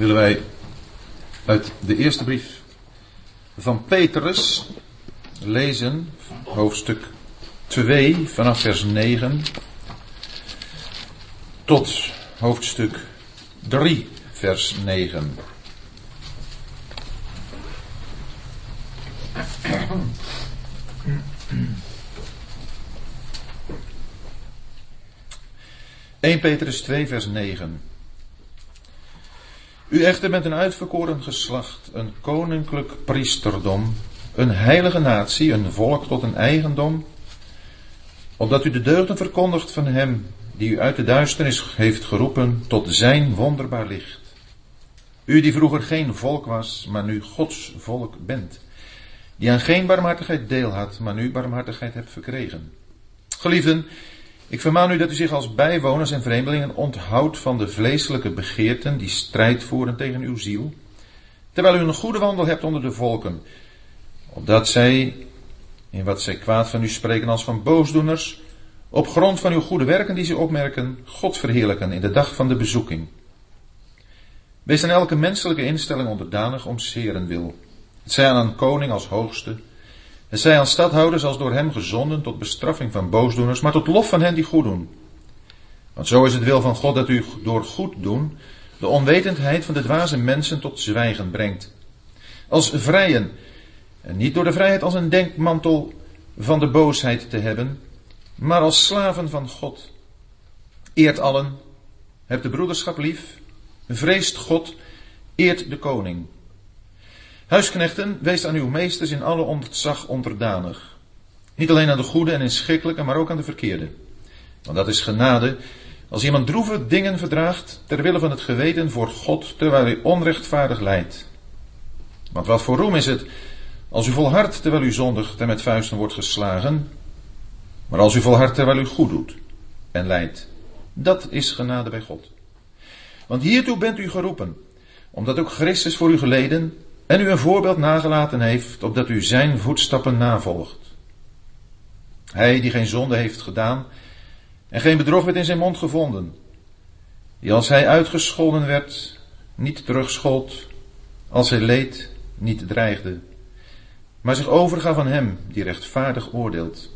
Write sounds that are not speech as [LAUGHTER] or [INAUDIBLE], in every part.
willen wij uit de eerste brief van Petrus lezen, hoofdstuk 2 vanaf vers 9 tot hoofdstuk 3 vers 9. ...1 [CLEARS THROAT] Petrus 2 vers 9. U echter bent een uitverkoren geslacht, een koninklijk priesterdom, een heilige natie, een volk tot een eigendom, opdat u de deugden verkondigt van hem die u uit de duisternis heeft geroepen tot zijn wonderbaar licht. U die vroeger geen volk was, maar nu Gods volk bent, die aan geen barmhartigheid deel had, maar nu barmhartigheid hebt verkregen. Geliefden, ik vermaan u dat u zich als bijwoners en vreemdelingen onthoudt van de vleeselijke begeerten die strijd voeren tegen uw ziel, terwijl u een goede wandel hebt onder de volken, opdat zij, in wat zij kwaad van u spreken als van boosdoeners, op grond van uw goede werken die ze opmerken, God verheerlijken in de dag van de bezoeking. Wees aan elke menselijke instelling onderdanig om zeren wil. Het zij aan een koning als hoogste, het zij aan stadhouders als door hem gezonden tot bestraffing van boosdoeners, maar tot lof van hen die goed doen. Want zo is het wil van God dat u door goed doen de onwetendheid van de dwaze mensen tot zwijgen brengt. Als vrijen, en niet door de vrijheid als een denkmantel van de boosheid te hebben, maar als slaven van God. Eert allen, hebt de broederschap lief, vreest God, eert de koning. Huisknechten, wees aan uw meesters in alle ontzag onderdanig. Niet alleen aan de goede en inschikkelijke, maar ook aan de verkeerde. Want dat is genade als iemand droeve dingen verdraagt ter wille van het geweten voor God, terwijl hij onrechtvaardig lijdt. Want wat voor roem is het als u volhardt terwijl u zondigt en met vuisten wordt geslagen, maar als u volhardt terwijl u goed doet en lijdt, dat is genade bij God. Want hiertoe bent u geroepen, omdat ook Christus voor u geleden en u een voorbeeld nagelaten heeft, opdat u zijn voetstappen navolgt. Hij die geen zonde heeft gedaan en geen bedrog werd in zijn mond gevonden, die als hij uitgescholden werd, niet terugschold, als hij leed, niet dreigde, maar zich overgaf aan hem die rechtvaardig oordeelt,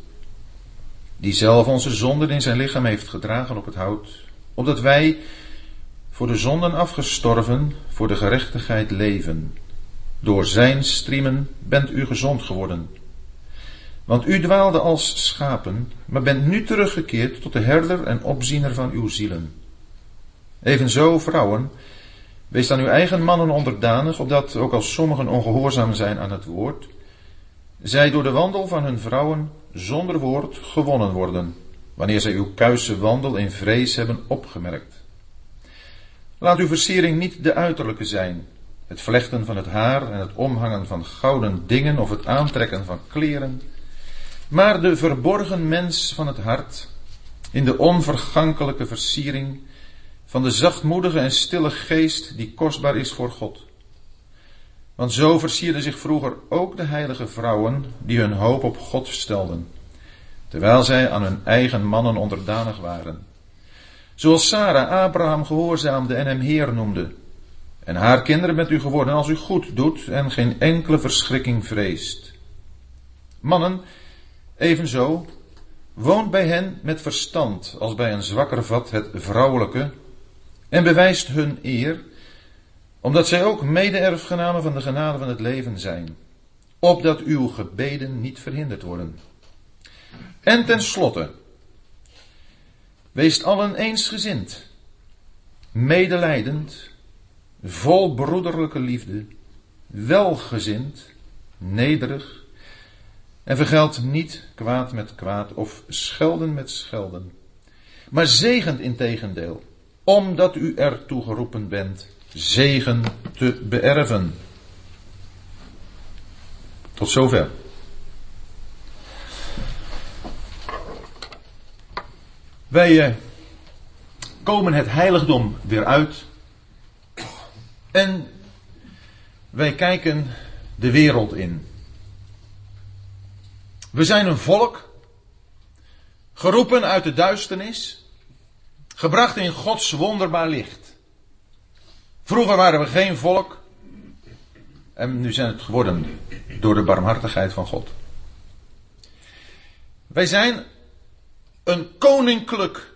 die zelf onze zonden in zijn lichaam heeft gedragen op het hout, opdat wij voor de zonden afgestorven, voor de gerechtigheid leven. Door zijn striemen bent u gezond geworden. Want u dwaalde als schapen, maar bent nu teruggekeerd tot de herder en opziener van uw zielen. Evenzo, vrouwen, wees aan uw eigen mannen onderdanig, opdat, ook als sommigen ongehoorzaam zijn aan het woord, zij door de wandel van hun vrouwen zonder woord gewonnen worden, wanneer zij uw kuise wandel in vrees hebben opgemerkt. Laat uw versiering niet de uiterlijke zijn, het vlechten van het haar en het omhangen van gouden dingen of het aantrekken van kleren, maar de verborgen mens van het hart, in de onvergankelijke versiering van de zachtmoedige en stille geest die kostbaar is voor God. Want zo versierden zich vroeger ook de heilige vrouwen die hun hoop op God stelden, terwijl zij aan hun eigen mannen onderdanig waren. Zoals Sarah Abraham gehoorzaamde en hem Heer noemde. En haar kinderen bent u geworden als u goed doet en geen enkele verschrikking vreest. Mannen, evenzo, woont bij hen met verstand als bij een zwakker vat het vrouwelijke en bewijst hun eer omdat zij ook mede-erfgenamen van de genade van het leven zijn, opdat uw gebeden niet verhinderd worden. En tenslotte, wees allen eensgezind, medelijdend, vol broederlijke liefde, welgezind, nederig, en vergeld niet kwaad met kwaad of schelden met schelden, maar zegend in tegendeel, omdat u ertoe geroepen bent zegen te beërven. Tot zover. Wij eh, komen het heiligdom weer uit en wij kijken de wereld in. We zijn een volk, geroepen uit de duisternis, gebracht in Gods wonderbaar licht. Vroeger waren we geen volk. En nu zijn het geworden door de barmhartigheid van God. Wij zijn een koninklijk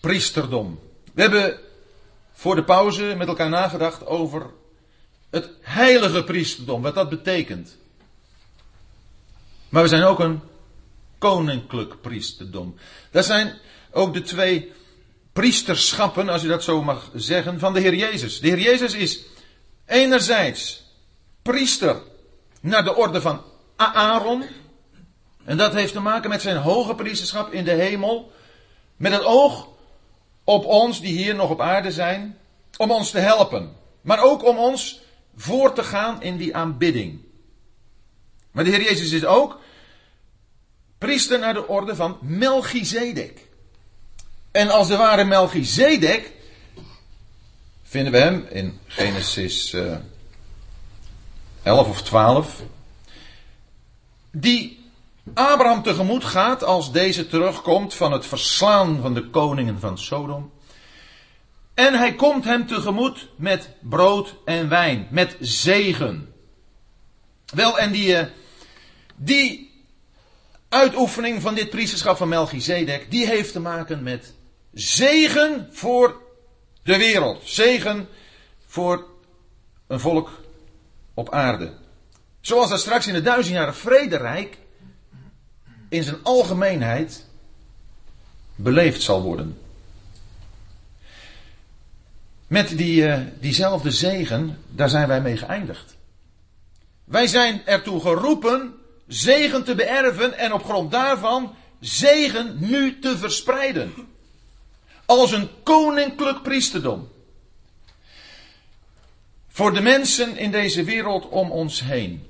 priesterdom. We hebben voor de pauze met elkaar nagedacht over het heilige priesterdom, wat dat betekent. Maar we zijn ook een koninklijk priesterdom. Dat zijn ook de twee priesterschappen, als u dat zo mag zeggen, van de Heer Jezus. De Heer Jezus is enerzijds priester naar de orde van Aaron. En dat heeft te maken met zijn hoge priesterschap in de hemel. Met het oog op ons die hier nog op aarde zijn. Om ons te helpen. Maar ook om ons voor te gaan in die aanbidding. Maar de Heer Jezus is ook priester naar de orde van Melchizedek. En als de ware Melchizedek vinden we hem in Genesis uh, eh, 11 of 12. Die Abraham tegemoet gaat als deze terugkomt van het verslaan van de koningen van Sodom. En hij komt hem tegemoet met brood en wijn, met zegen. Wel, en die, eh, die uitoefening van dit priesterschap van Melchizedek, die heeft te maken met zegen voor de wereld. Zegen voor een volk op aarde. Zoals dat straks in het duizendjarig vrederijk in zijn algemeenheid beleefd zal worden. Met die, uh, diezelfde zegen, daar zijn wij mee geëindigd. Wij zijn ertoe geroepen zegen te beërven en op grond daarvan zegen nu te verspreiden. Als een koninklijk priesterdom. Voor de mensen in deze wereld om ons heen.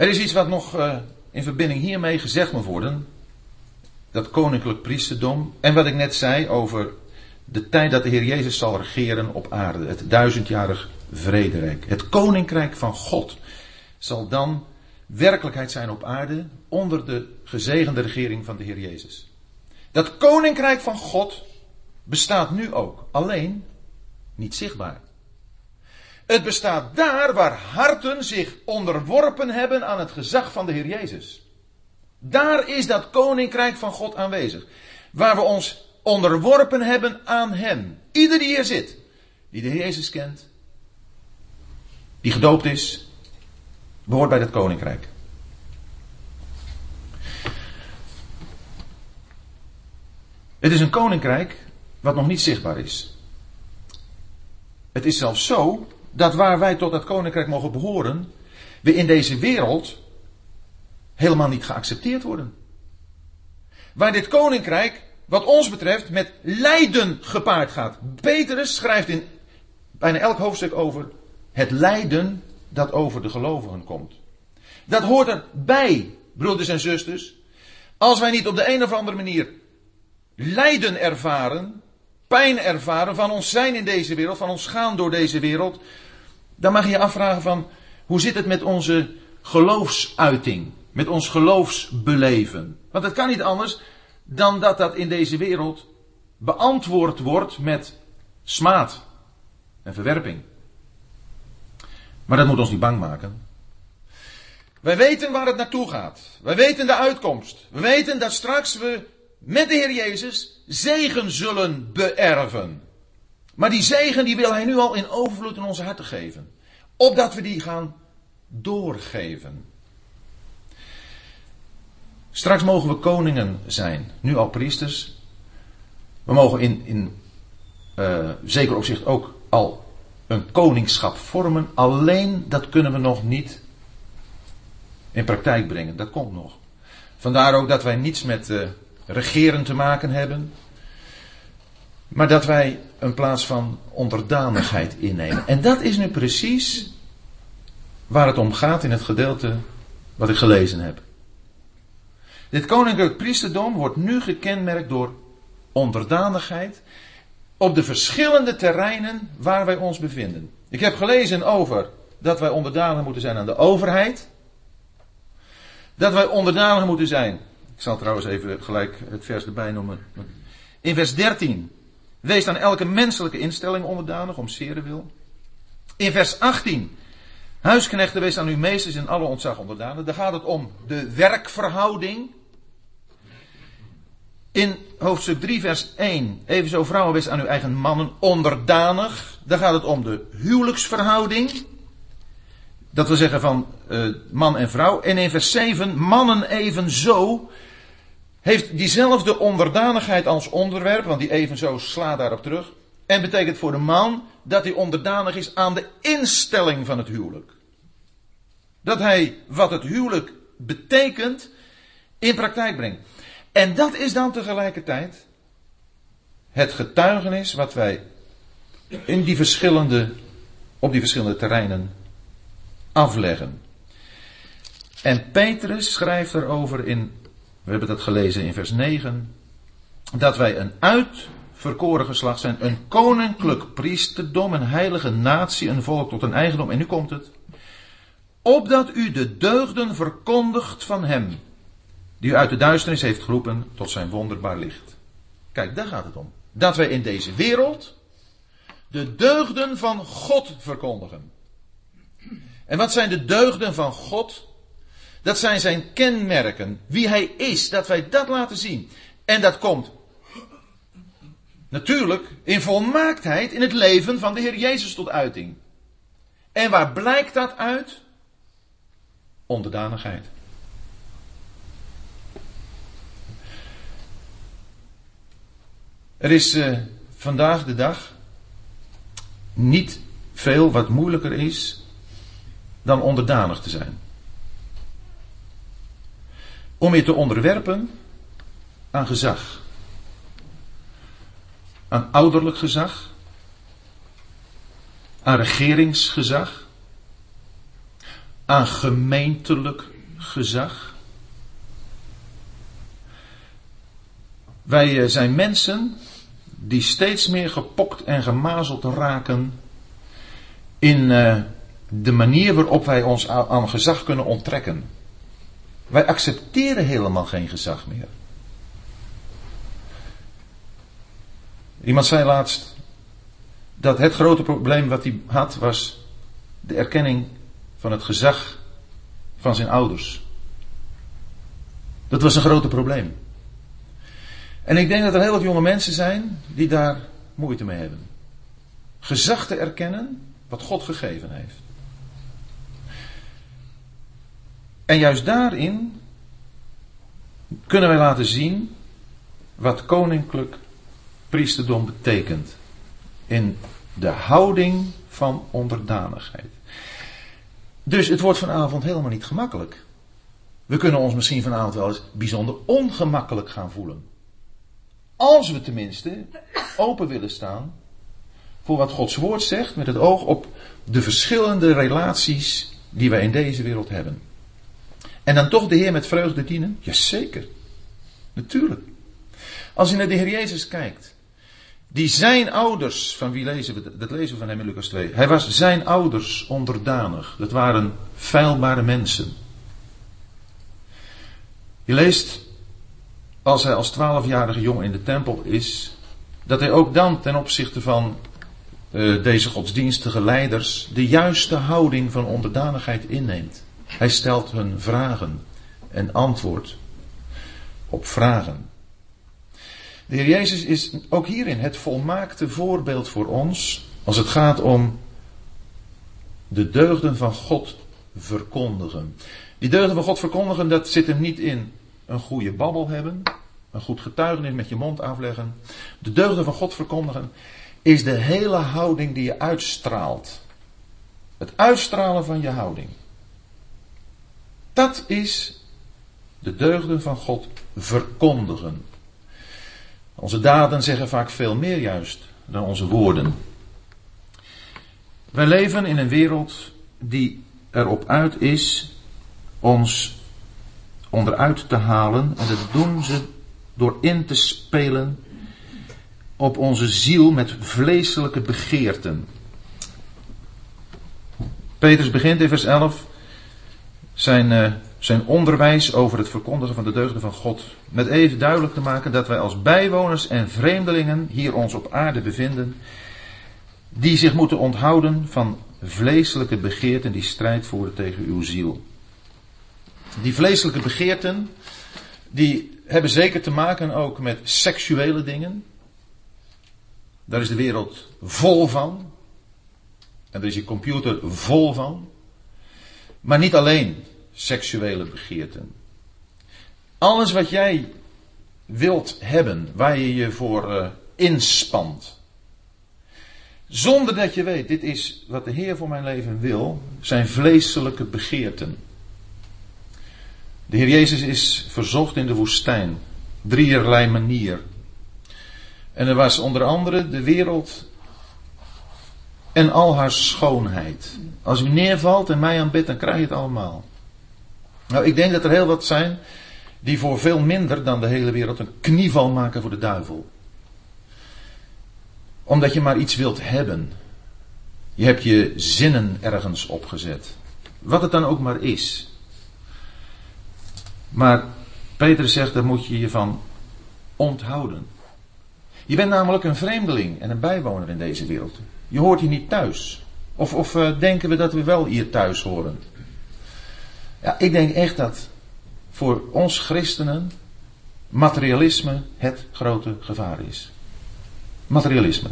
Er is iets wat nog uh, in verbinding hiermee gezegd moet worden. Dat koninklijk priesterdom. En wat ik net zei over de tijd dat de Heer Jezus zal regeren op aarde. Het duizendjarig vrederijk. Het koninkrijk van God zal dan werkelijkheid zijn op aarde onder de gezegende regering van de Heer Jezus. Dat koninkrijk van God bestaat nu ook, alleen niet zichtbaar. Het bestaat daar waar harten zich onderworpen hebben aan het gezag van de Heer Jezus. Daar is dat koninkrijk van God aanwezig. Waar we ons onderworpen hebben aan Hem. Ieder die hier zit, die de Heer Jezus kent, die gedoopt is, behoort bij dat koninkrijk. Het is een koninkrijk wat nog niet zichtbaar is. Het is zelfs zo dat waar wij tot dat koninkrijk mogen behoren, we in deze wereld helemaal niet geaccepteerd worden. Waar dit koninkrijk, wat ons betreft, met lijden gepaard gaat. Petrus schrijft in bijna elk hoofdstuk over het lijden dat over de gelovigen komt. Dat hoort erbij, broeders en zusters. Als wij niet op de een of andere manier lijden ervaren, pijn ervaren van ons zijn in deze wereld, van ons gaan door deze wereld, dan mag je je afvragen van hoe zit het met onze geloofsuiting, met ons geloofsbeleven. Want het kan niet anders dan dat dat in deze wereld beantwoord wordt met smaad en verwerping. Maar dat moet ons niet bang maken. Wij weten waar het naartoe gaat. Wij weten de uitkomst. We weten dat straks we met de Heer Jezus zegen zullen beërven. Maar die zegen die wil Hij nu al in overvloed in onze harten geven. Opdat we die gaan doorgeven. Straks mogen we koningen zijn. Nu al priesters. We mogen in, in uh, zeker opzicht ook al een koningschap vormen. Alleen dat kunnen we nog niet in praktijk brengen. Dat komt nog. Vandaar ook dat wij niets met uh, regeren te maken hebben. Maar dat wij een plaats van onderdanigheid innemen. En dat is nu precies waar het om gaat in het gedeelte wat ik gelezen heb. Dit koninklijk priesterdom wordt nu gekenmerkt door onderdanigheid op de verschillende terreinen waar wij ons bevinden. Ik heb gelezen over dat wij onderdanig moeten zijn aan de overheid. Dat wij onderdanig moeten zijn. Ik zal trouwens even gelijk het vers erbij noemen. In vers 13 Wees aan elke menselijke instelling onderdanig om zere wil. In vers 18. Huisknechten, wees aan uw meesters in alle ontzag onderdanig. Daar gaat het om de werkverhouding. In hoofdstuk 3, vers 1. Evenzo vrouwen, wees aan uw eigen mannen onderdanig. Daar gaat het om de huwelijksverhouding. Dat wil zeggen van uh, man en vrouw. En in vers 7, mannen evenzo. Heeft diezelfde onderdanigheid als onderwerp, want die evenzo slaat daarop terug. En betekent voor de man dat hij onderdanig is aan de instelling van het huwelijk. Dat hij wat het huwelijk betekent in praktijk brengt. En dat is dan tegelijkertijd het getuigenis wat wij in die verschillende, op die verschillende terreinen afleggen. En Petrus schrijft erover in, we hebben dat gelezen in vers 9, dat wij een uitverkoren geslacht zijn, een koninklijk priesterdom, een heilige natie, een volk tot een eigendom. En nu komt het. Opdat u de deugden verkondigt van hem, die u uit de duisternis heeft geroepen tot zijn wonderbaar licht. Kijk, daar gaat het om. Dat wij in deze wereld de deugden van God verkondigen. En wat zijn de deugden van God? Dat zijn zijn kenmerken, wie hij is, dat wij dat laten zien. En dat komt natuurlijk in volmaaktheid in het leven van de Heer Jezus tot uiting. En waar blijkt dat uit? Onderdanigheid. Er is uh, vandaag de dag niet veel wat moeilijker is dan onderdanig te zijn. Om je te onderwerpen aan gezag. Aan ouderlijk gezag. Aan regeringsgezag. Aan gemeentelijk gezag. Wij eh, zijn mensen die steeds meer gepokt en gemazeld raken in uh, de manier waarop wij ons aan gezag kunnen onttrekken. Wij accepteren helemaal geen gezag meer. Iemand zei laatst dat het grote probleem wat hij had was de erkenning van het gezag van zijn ouders. Dat was een groot probleem. En ik denk dat er heel wat jonge mensen zijn die daar moeite mee hebben. Gezag te erkennen wat God gegeven heeft. En juist daarin kunnen wij laten zien wat koninklijk priesterdom betekent. In de houding van onderdanigheid. Dus het wordt vanavond helemaal niet gemakkelijk. We kunnen ons misschien vanavond wel eens bijzonder ongemakkelijk gaan voelen. Als we tenminste open willen staan voor wat Gods woord zegt met het oog op de verschillende relaties die wij in deze wereld hebben. En dan toch de Heer met vreugde dienen? Jazeker. Natuurlijk. Als je naar de Heer Jezus kijkt, die zijn ouders, van wie lezen we, dat lezen we van hem in Lucas 2. Hij was zijn ouders onderdanig. Dat waren feilbare mensen. Je leest, als hij als twaalfjarige jongen in de tempel is, dat hij ook dan ten opzichte van uh, deze godsdienstige leiders de juiste houding van onderdanigheid inneemt. Hij stelt hun vragen en antwoordt op vragen. De Heer Jezus is ook hierin het volmaakte voorbeeld voor ons als het gaat om de deugden van God verkondigen. Die deugden van God verkondigen, dat zit hem niet in een goede babbel hebben, een goed getuigenis met je mond afleggen. De deugden van God verkondigen is de hele houding die je uitstraalt. Het uitstralen van je houding. Dat is de deugden van God verkondigen. Onze daden zeggen vaak veel meer juist dan onze woorden. Wij leven in een wereld die erop uit is ons onderuit te halen. En dat doen ze door in te spelen op onze ziel met vleeselijke begeerten. Petrus begint in vers 11 zijn uh, zijn onderwijs over het verkondigen van de deugden van God. Met even duidelijk te maken dat wij als bijwoners en vreemdelingen hier ons op aarde bevinden, die zich moeten onthouden van vleeselijke begeerten die strijd voeren tegen uw ziel. Die vleeselijke begeerten, die hebben zeker te maken ook met seksuele dingen. Daar is de wereld vol van. En daar is je computer vol van. Maar niet alleen seksuele begeerten. Alles wat jij wilt hebben, waar je je voor uh, inspant. Zonder dat je weet, dit is wat de Heer voor mijn leven wil, zijn vleeselijke begeerten. De Heer Jezus is verzocht in de woestijn. Drieërlei manier. En er was onder andere de wereld en al haar schoonheid. Als u neervalt en mij aanbidt, dan krijg je het allemaal. Nou, ik denk dat er heel wat zijn die voor veel minder dan de hele wereld een knieval maken voor de duivel. Omdat je maar iets wilt hebben. Je hebt je zinnen ergens opgezet. Wat het dan ook maar is. Maar Peter zegt, daar moet je je van onthouden. Je bent namelijk een vreemdeling en een bijwoner in deze wereld. Je hoort hier niet thuis. Of, of uh, denken we dat we wel hier thuis horen? Ja, ik denk echt dat voor ons christenen materialisme het grote gevaar is. Materialisme.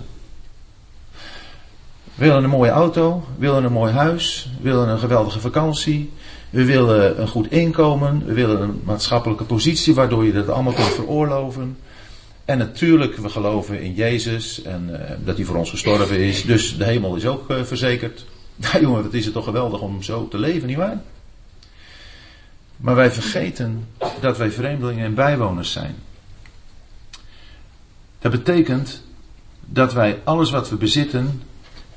We willen een mooie auto, we willen een mooi huis, we willen een geweldige vakantie, we willen een goed inkomen, we willen een maatschappelijke positie waardoor je dat allemaal kunt veroorloven. En natuurlijk, we geloven in Jezus en uh, dat hij voor ons gestorven is, dus de hemel is ook uh, verzekerd. [LAUGHS] Nou jongen, wat is het toch geweldig om zo te leven, nietwaar? Maar wij vergeten dat wij vreemdelingen en bijwoners zijn. Dat betekent dat wij alles wat we bezitten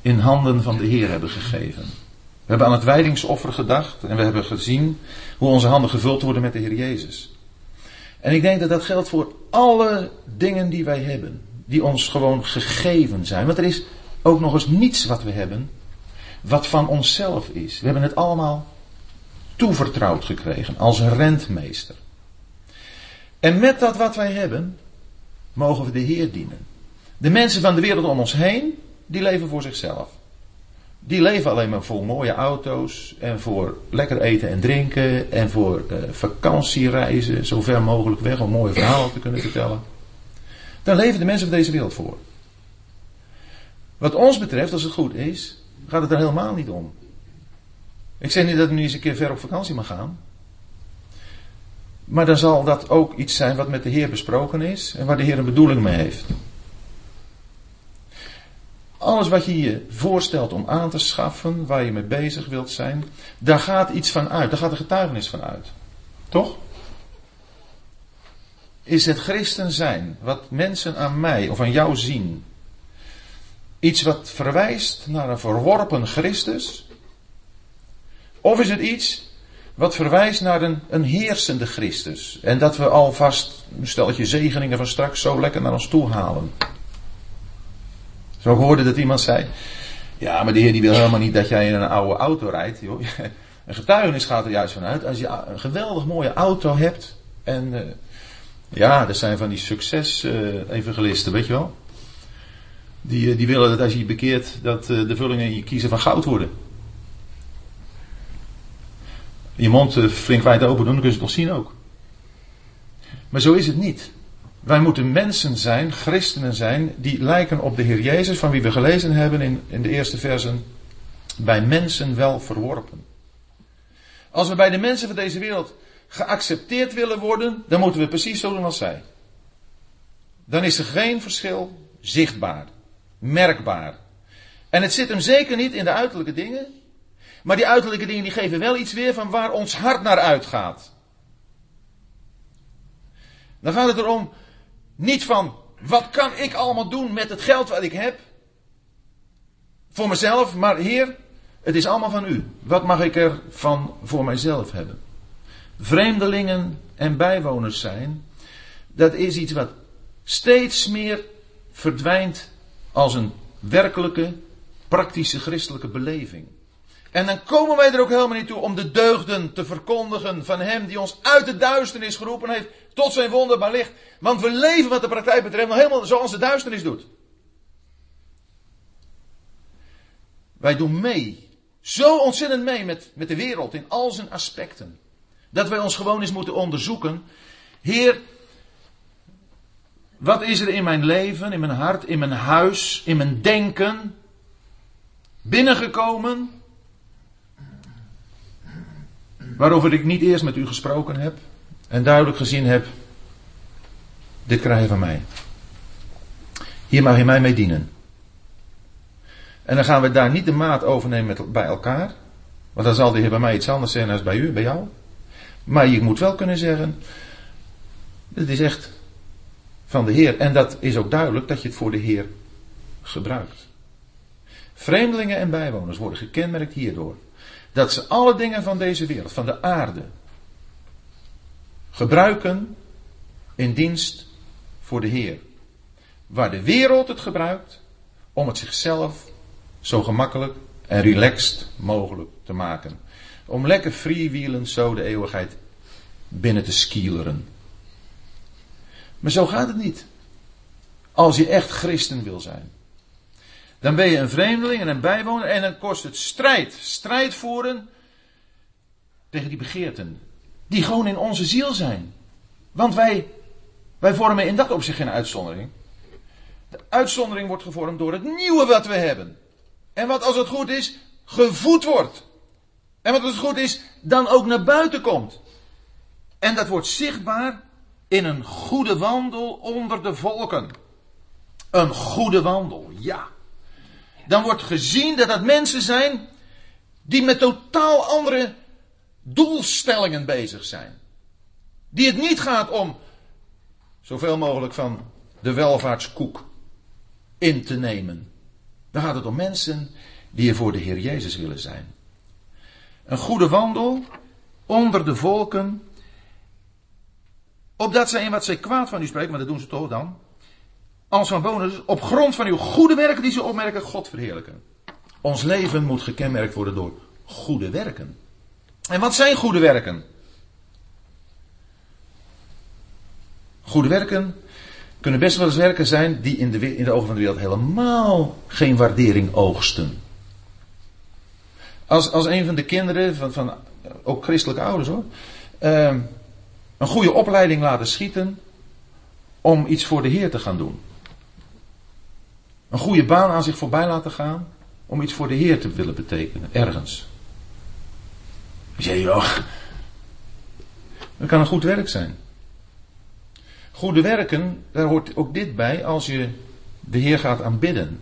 in handen van de Heer hebben gegeven. We hebben aan het wijdingsoffer gedacht en we hebben gezien hoe onze handen gevuld worden met de Heer Jezus. En ik denk dat dat geldt voor alle dingen die wij hebben, die ons gewoon gegeven zijn. Want er is ook nog eens niets wat we hebben, wat van onszelf is. We hebben het allemaal toevertrouwd gekregen als rentmeester. En met dat wat wij hebben, mogen we de Heer dienen. De mensen van de wereld om ons heen, die leven voor zichzelf. Die leven alleen maar voor mooie auto's en voor lekker eten en drinken en voor uh, vakantiereizen, zo ver mogelijk weg om mooie verhalen te kunnen vertellen. Daar leven de mensen van deze wereld voor. Wat ons betreft, als het goed is, gaat het er helemaal niet om. Ik zeg niet dat u nu eens een keer ver op vakantie mag gaan. Maar dan zal dat ook iets zijn wat met de Heer besproken is en waar de Heer een bedoeling mee heeft. Alles wat je je voorstelt om aan te schaffen, waar je mee bezig wilt zijn, daar gaat iets van uit, daar gaat een getuigenis van uit. Toch? Is het christen zijn, wat mensen aan mij of aan jou zien, iets wat verwijst naar een verworpen Christus? Of is het iets wat verwijst naar een, een heersende Christus? En dat we alvast een steltje zegeningen van straks zo lekker naar ons toe halen. Zo hoorde dat iemand zei. Ja, maar de Heer die wil helemaal niet dat jij in een oude auto rijdt. Joh. [LAUGHS] Een getuigenis gaat er juist vanuit. Als je een geweldig mooie auto hebt. En uh, ja, dat zijn van die succes-evangelisten, weet je wel. Die, die willen dat als je je bekeert, dat uh, de vullingen in je kiezen van goud worden je mond eh, flink wijd open doen, dan kun je het nog zien ook. Maar zo is het niet. Wij moeten mensen zijn, christenen zijn, die lijken op de Heer Jezus, van wie we gelezen hebben in, in de eerste versen, bij mensen wel verworpen. Als we bij de mensen van deze wereld geaccepteerd willen worden, dan moeten we precies zo doen als zij. Dan is er geen verschil zichtbaar, merkbaar. En het zit hem zeker niet in de uiterlijke dingen, maar die uiterlijke dingen die geven wel iets weer van waar ons hart naar uitgaat. Dan gaat het erom niet van wat kan ik allemaal doen met het geld wat ik heb. Voor mezelf, maar Heer, het is allemaal van u. Wat mag ik er van voor mijzelf hebben? Vreemdelingen en bijwoners zijn, dat is iets wat steeds meer verdwijnt als een werkelijke, praktische christelijke beleving. En dan komen wij er ook helemaal niet toe om de deugden te verkondigen van Hem die ons uit de duisternis geroepen heeft tot zijn wonderbaar licht. Want we leven wat de praktijk betreft nog helemaal zoals de duisternis doet. Wij doen mee. Zo ontzettend mee met, met de wereld in al zijn aspecten. Dat wij ons gewoon eens moeten onderzoeken. Heer, wat is er in mijn leven, in mijn hart, in mijn huis, in mijn denken binnengekomen? Waarover ik niet eerst met u gesproken heb en duidelijk gezien heb: dit krijg je van mij. Hier mag je mij mee dienen. En dan gaan we daar niet de maat overnemen met, bij elkaar. Want dan zal de Heer bij mij iets anders zijn dan bij u, bij jou. Maar je moet wel kunnen zeggen: dit is echt van de Heer. En dat is ook duidelijk dat je het voor de Heer gebruikt. Vreemdelingen en bijwoners worden gekenmerkt hierdoor. Dat ze alle dingen van deze wereld, van de aarde, gebruiken in dienst voor de Heer. Waar de wereld het gebruikt om het zichzelf zo gemakkelijk en relaxed mogelijk te maken. Om lekker freewheelend zo de eeuwigheid binnen te skileren. Maar zo gaat het niet. Als je echt christen wil zijn. Dan ben je een vreemdeling en een bijwoner en dan kost het strijd. Strijd voeren tegen die begeerten. Die gewoon in onze ziel zijn. Want wij, wij vormen in dat opzicht geen uitzondering. De uitzondering wordt gevormd door het nieuwe wat we hebben. En wat als het goed is, gevoed wordt. En wat als het goed is, dan ook naar buiten komt. En dat wordt zichtbaar in een goede wandel onder de volken. Een goede wandel, ja. Dan wordt gezien dat dat mensen zijn die met totaal andere doelstellingen bezig zijn. Die het niet gaat om zoveel mogelijk van de welvaartskoek in te nemen. Dan gaat het om mensen die er voor de Heer Jezus willen zijn. Een goede wandel onder de volken Opdat zij in wat zij kwaad van u spreken, maar dat doen ze toch dan. Als van bonus, op grond van uw goede werken die ze opmerken, God verheerlijken. Ons leven moet gekenmerkt worden door goede werken. En wat zijn goede werken? Goede werken kunnen best wel eens werken zijn die in de, in de ogen van de wereld helemaal geen waardering oogsten. Als, als een van de kinderen van, van ook christelijke ouders hoor. Uh, een goede opleiding laten schieten om iets voor de Heer te gaan doen. Een goede baan aan zich voorbij laten gaan om iets voor de Heer te willen betekenen, ergens. Je zegt, joh, dat kan een goed werk zijn. Goede werken, daar hoort ook dit bij als je de Heer gaat aanbidden.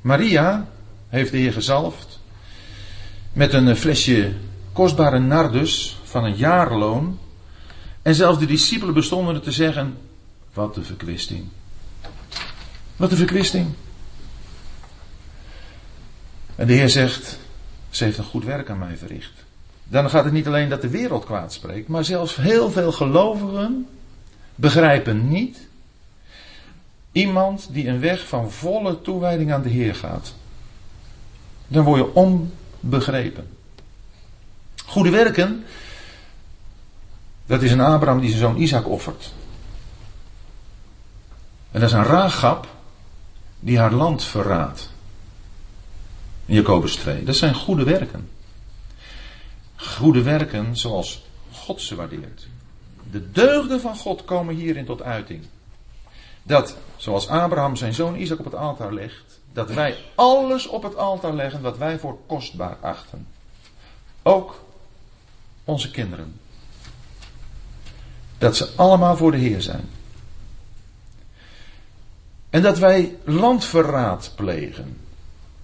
Maria heeft de Heer gezalfd met een flesje kostbare nardus van een jaarloon en zelfs de discipelen bestonden er te zeggen: Wat een verkwisting. Wat een verkwisting. En de Heer zegt: Ze heeft een goed werk aan mij verricht. Dan gaat het niet alleen dat de wereld kwaad spreekt, maar zelfs heel veel gelovigen begrijpen niet iemand die een weg van volle toewijding aan de Heer gaat. Dan word je onbegrepen. Goede werken dat is een Abraham die zijn zoon Isaac offert. En dat is een Ragab die haar land verraadt. Jacobus 2. Dat zijn goede werken. Goede werken zoals God ze waardeert. De deugden van God komen hierin tot uiting. Dat, zoals Abraham zijn zoon Isaac op het altaar legt, dat wij alles op het altaar leggen wat wij voor kostbaar achten. Ook onze kinderen dat ze allemaal voor de Heer zijn. En dat wij landverraad plegen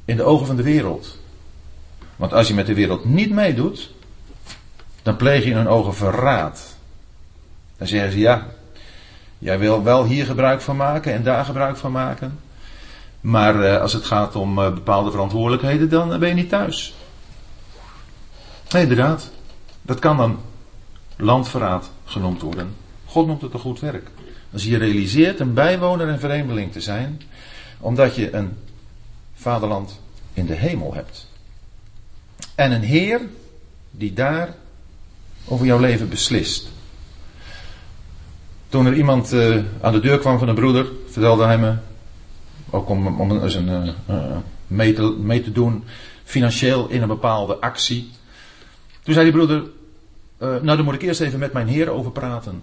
in de ogen van de wereld. Want als je met de wereld niet meedoet, dan pleeg je in hun ogen verraad. Dan zeggen ze ja, jij wil wel hier gebruik van maken en daar gebruik van maken. Maar eh, als het gaat om eh, bepaalde verantwoordelijkheden, dan ben je niet thuis. Nee, inderdaad. Dat kan dan landverraad genoemd worden. God noemt het een goed werk. Als je realiseert een bijwoner en vreemdeling te zijn, omdat je een vaderland in de hemel hebt. En een Heer die daar over jouw leven beslist. Toen er iemand uh, aan de deur kwam van een broeder, vertelde hij me, ook om, om een, uh, mee, te, mee te doen, financieel in een bepaalde actie. Toen zei die broeder, nou dan moet ik eerst even met mijn heer over praten.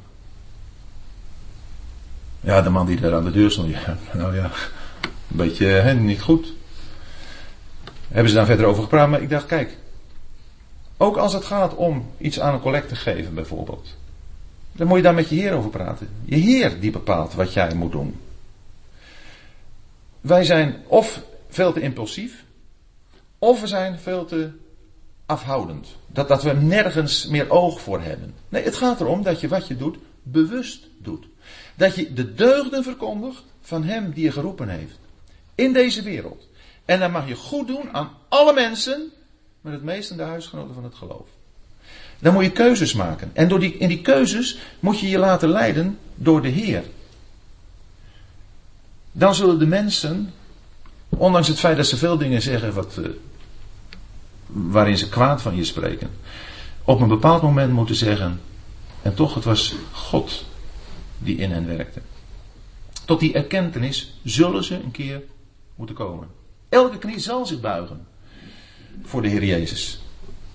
Ja, de man die daar aan de deur stond, [LAUGHS] ja, nou ja, een beetje hè, niet goed. Hebben ze daar verder over gepraat, maar ik dacht, kijk, ook als het gaat om iets aan een collect te geven bijvoorbeeld. Dan moet je daar met je Heer over praten. Je Heer die bepaalt wat jij moet doen. Wij zijn of veel te impulsief, of we zijn veel te afhoudend. Dat, dat we nergens meer oog voor hebben. Nee, het gaat erom dat je wat je doet bewust doet. Dat je de deugden verkondigt van Hem die je geroepen heeft. In deze wereld. En dan mag je goed doen aan alle mensen, maar het meest aan de huisgenoten van het geloof. Dan moet je keuzes maken. En door die, in die keuzes moet je je laten leiden door de Heer. Dan zullen de mensen, ondanks het feit dat ze veel dingen zeggen wat, uh, waarin ze kwaad van je spreken, op een bepaald moment moeten zeggen, en toch het was God die in hen werkte. Tot die erkentenis zullen ze een keer moeten komen. Elke knie zal zich buigen voor de Heer Jezus.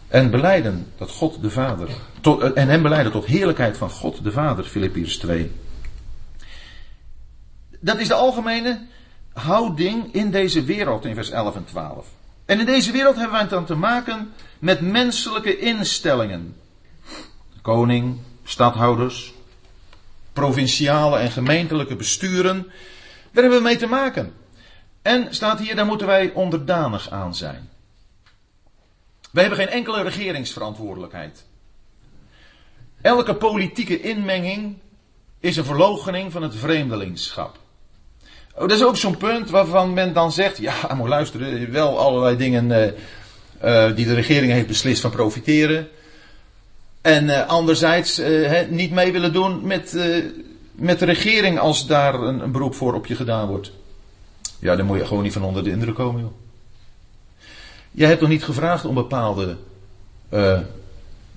En beleiden dat God de Vader. Tot, en hem beleiden tot heerlijkheid van God de Vader, Filippiërs 2. Dat is de algemene houding in deze wereld in vers 11 en 12. En in deze wereld hebben wij het dan te maken met menselijke instellingen. Koning, stadhouders, provinciale en gemeentelijke besturen. Daar hebben we mee te maken. En staat hier, daar moeten wij onderdanig aan zijn. Wij hebben geen enkele regeringsverantwoordelijkheid. Elke politieke inmenging is een verloochening van het vreemdelingschap. Oh, dat is ook zo'n punt waarvan men dan zegt, ja, moet luisteren, wel allerlei dingen uh, uh, die de regering heeft beslist van profiteren. En uh, anderzijds niet mee willen doen met, met de regering als daar een, een beroep voor op je gedaan wordt. Ja, dan moet je gewoon niet van onder de indruk komen, joh. Jij hebt nog niet gevraagd om bepaalde uh,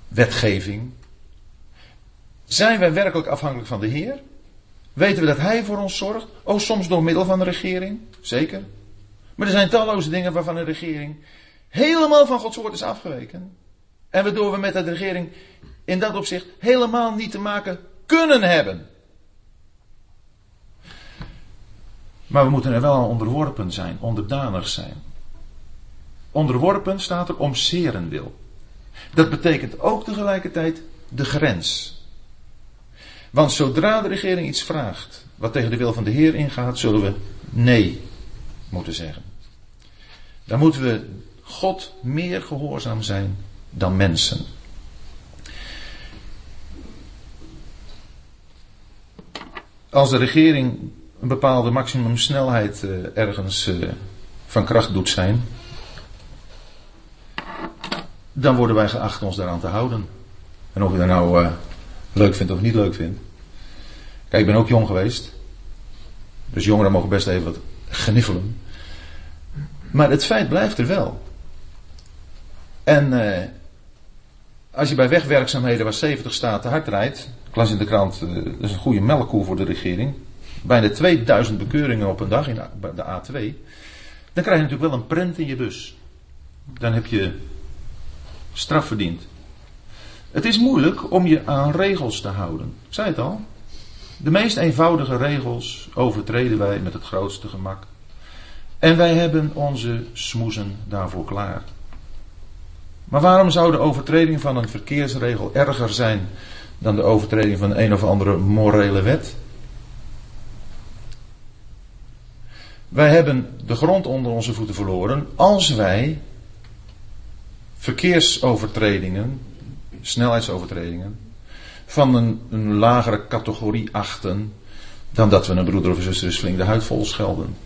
wetgeving. Zijn wij werkelijk afhankelijk van de Heer? Weten we dat Hij voor ons zorgt? Oh, soms door middel van de regering, zeker. Maar er zijn talloze dingen waarvan de regering helemaal van Gods woord is afgeweken. En waardoor we met de regering in dat opzicht helemaal niet te maken kunnen hebben. Maar we moeten er wel onderworpen zijn, onderdanig zijn. Onderworpen staat er om zeren wil. Dat betekent ook tegelijkertijd de grens. Want zodra de regering iets vraagt wat tegen de wil van de Heer ingaat, zullen we nee moeten zeggen. Dan moeten we God meer gehoorzaam zijn dan mensen. Als de regering een bepaalde maximumsnelheid uh, ergens uh, van kracht doet zijn, dan worden wij geacht ons daaraan te houden. En of je dat nou uh, leuk vindt of niet leuk vindt. Kijk, ik ben ook jong geweest. Dus jongeren mogen best even wat gniffelen. Maar het feit blijft er wel. En als je bij wegwerkzaamheden waar 70 staat te hard rijdt. Ik las in de krant, dat is een goede melkkoe voor de regering bijna 2000 bekeuringen op een dag in de A2, dan krijg je natuurlijk wel een prent in je bus. Dan heb je straf verdiend. Het is moeilijk om je aan regels te houden. Ik zei het al. De meest eenvoudige regels overtreden wij met het grootste gemak. En wij hebben onze smoezen daarvoor klaar. Maar waarom zou de overtreding van een verkeersregel erger zijn dan de overtreding van een of andere morele wet? Wij hebben de grond onder onze voeten verloren als wij verkeersovertredingen, snelheidsovertredingen, van een, lagere categorie achten dan dat we een broeder of zuster dus flink de huid vol schelden.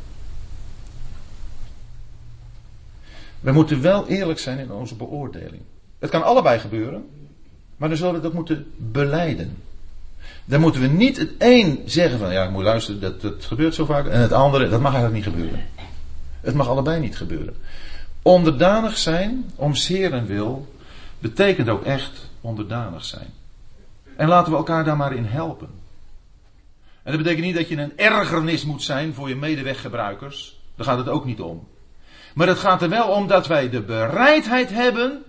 We moeten wel eerlijk zijn in onze beoordeling. Het kan allebei gebeuren, maar dan zullen we dat moeten beleiden. Dan moeten we niet het een zeggen van ja, ik moet luisteren, dat, dat gebeurt zo vaak. En het andere, dat mag eigenlijk niet gebeuren. Het mag allebei niet gebeuren. Onderdanig zijn om en wil betekent ook echt onderdanig zijn. En laten we elkaar daar maar in helpen. En dat betekent niet dat je een ergernis moet zijn voor je medeweggebruikers. Daar gaat het ook niet om. Maar het gaat er wel om dat wij de bereidheid hebben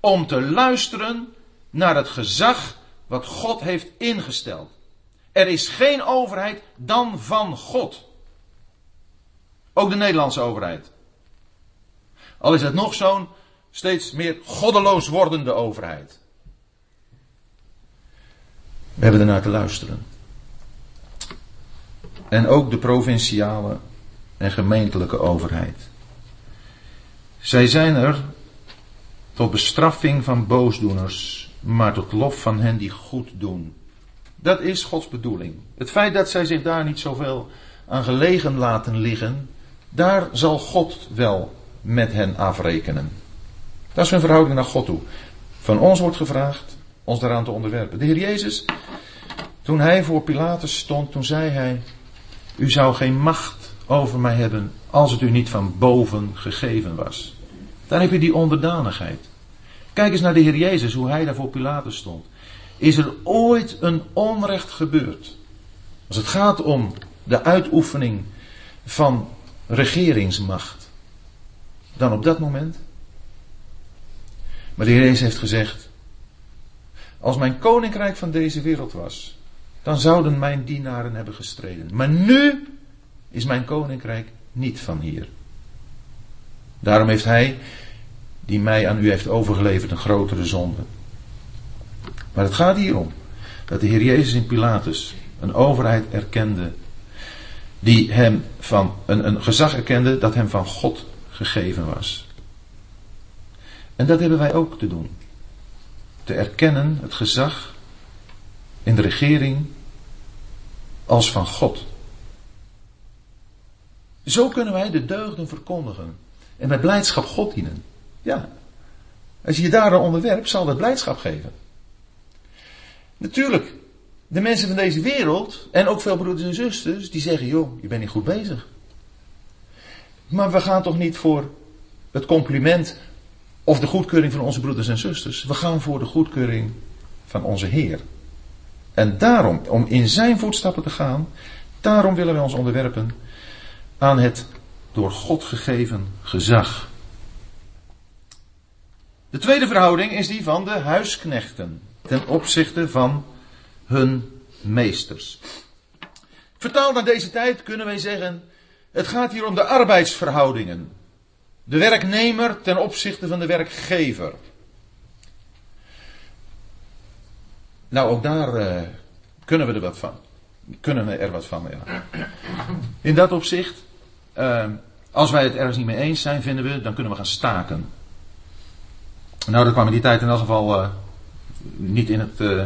om te luisteren naar het gezag wat God heeft ingesteld. Er is geen overheid dan van God. Ook de Nederlandse overheid. Al is het nog zo'n steeds meer goddeloos wordende overheid. We hebben ernaar te luisteren. En ook de provinciale en gemeentelijke overheid. Zij zijn er tot bestraffing van boosdoeners, maar tot lof van hen die goed doen. Dat is Gods bedoeling. Het feit dat zij zich daar niet zoveel aan gelegen laten liggen, daar zal God wel met hen afrekenen. Dat is hun verhouding naar God toe. Van ons wordt gevraagd ons daaraan te onderwerpen. De Heer Jezus, toen hij voor Pilatus stond, toen zei hij: U zou geen macht over mij hebben als het u niet van boven gegeven was. Dan heb je die onderdanigheid. Kijk eens naar de Heer Jezus, hoe hij daar voor Pilatus stond. Is er ooit een onrecht gebeurd? Als het gaat om de uitoefening van regeringsmacht. Dan op dat moment. Maar de Heer Jezus heeft gezegd. Als mijn koninkrijk van deze wereld was. Dan zouden mijn dienaren hebben gestreden. Maar nu is mijn koninkrijk niet van hier. Daarom heeft hij, die mij aan u heeft overgeleverd, een grotere zonde. Maar het gaat hier om dat de Heer Jezus in Pilatus een overheid erkende, die hem van een, een gezag erkende dat hem van God gegeven was. En dat hebben wij ook te doen. Te erkennen het gezag in de regering als van God. Zo kunnen wij de deugden verkondigen en met blijdschap God dienen. Ja. Als je je daar onderwerpt, zal dat blijdschap geven. Natuurlijk, de mensen van deze wereld, en ook veel broeders en zusters, die zeggen, joh, je bent niet goed bezig. Maar we gaan toch niet voor het compliment of de goedkeuring van onze broeders en zusters. We gaan voor de goedkeuring van onze Heer. En daarom, om in zijn voetstappen te gaan, daarom willen we ons onderwerpen aan het door God gegeven gezag. De tweede verhouding is die van de huisknechten ten opzichte van hun meesters. Vertaald naar deze tijd kunnen wij zeggen, het gaat hier om de arbeidsverhoudingen. De werknemer ten opzichte van de werkgever. Nou, ook daar uh, kunnen we er wat van. Kunnen we er wat van, ja. In dat opzicht uh, als wij het ergens niet mee eens zijn, vinden we, dan kunnen we gaan staken. Nou, dat kwam in die tijd in elk geval uh, niet in het uh,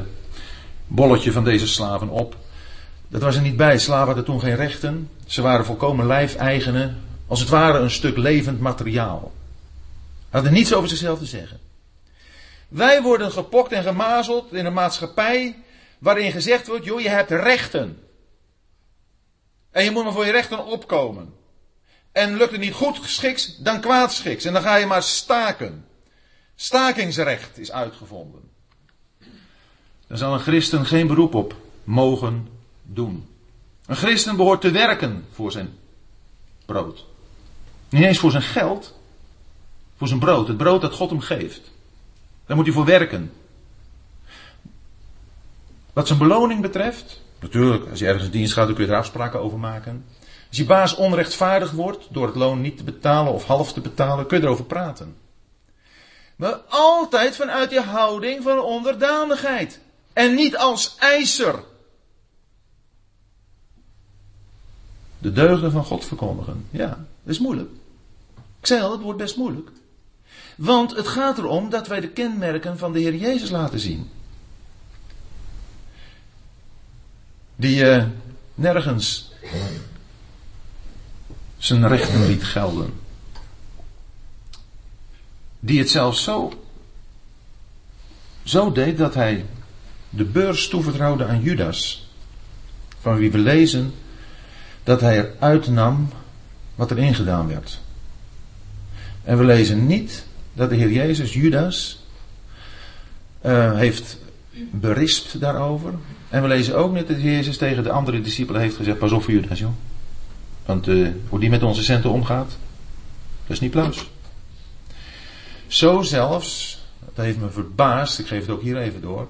bolletje van deze slaven op. Dat was er niet bij. Slaven hadden toen geen rechten. Ze waren volkomen lijfeigenen. Als het ware een stuk levend materiaal. Hadden niets over zichzelf te zeggen. Wij worden gepokt en gemazeld in een maatschappij waarin gezegd wordt: joh, je hebt rechten. En je moet maar voor je rechten opkomen. En lukt het niet goed geschiks, dan kwaadschiks. En dan ga je maar staken. Stakingsrecht is uitgevonden. Daar zal een christen geen beroep op mogen doen. Een christen behoort te werken voor zijn brood. Niet eens voor zijn geld, voor zijn brood. Het brood dat God hem geeft. Daar moet hij voor werken. Wat zijn beloning betreft, natuurlijk, als je ergens in dienst gaat, dan kun je er afspraken over maken. Als je baas onrechtvaardig wordt door het loon niet te betalen of half te betalen, kun je erover praten. Maar altijd vanuit je houding van onderdanigheid. En niet als eiser. De deugden van God verkondigen. Ja, dat is moeilijk. Ik zei al, het wordt best moeilijk. Want het gaat erom dat wij de kenmerken van de Heer Jezus laten zien. Die uh, nergens zijn rechten liet gelden. Die het zelfs zo, zo deed dat hij de beurs toevertrouwde aan Judas. Van wie we lezen dat hij eruit nam wat erin gedaan werd. En we lezen niet dat de Heer Jezus Judas uh, heeft berispt daarover. En we lezen ook niet dat Jezus tegen de andere discipelen heeft gezegd: Pas op voor Judas, joh. Want uh, hoe die met onze centen omgaat, dat is niet pluis. Zo zelfs, dat heeft me verbaasd, ik geef het ook hier even door.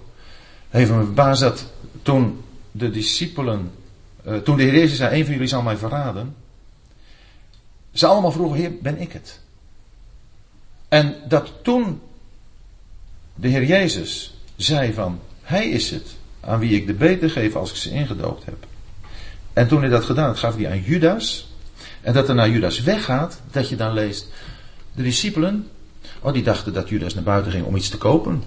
Heeft me verbaasd dat toen de discipelen, uh, toen de Heer Jezus zei: Een van jullie zal mij verraden. Ze allemaal vroegen: Heer, ben ik het? En dat toen de Heer Jezus zei van, Hij is het aan wie ik de beter geef als ik ze ingedoopt heb. En toen hij dat gedaan gaf hij aan Judas. En dat er naar Judas weggaat, dat je dan leest, de discipelen, oh die dachten dat Judas naar buiten ging om iets te kopen.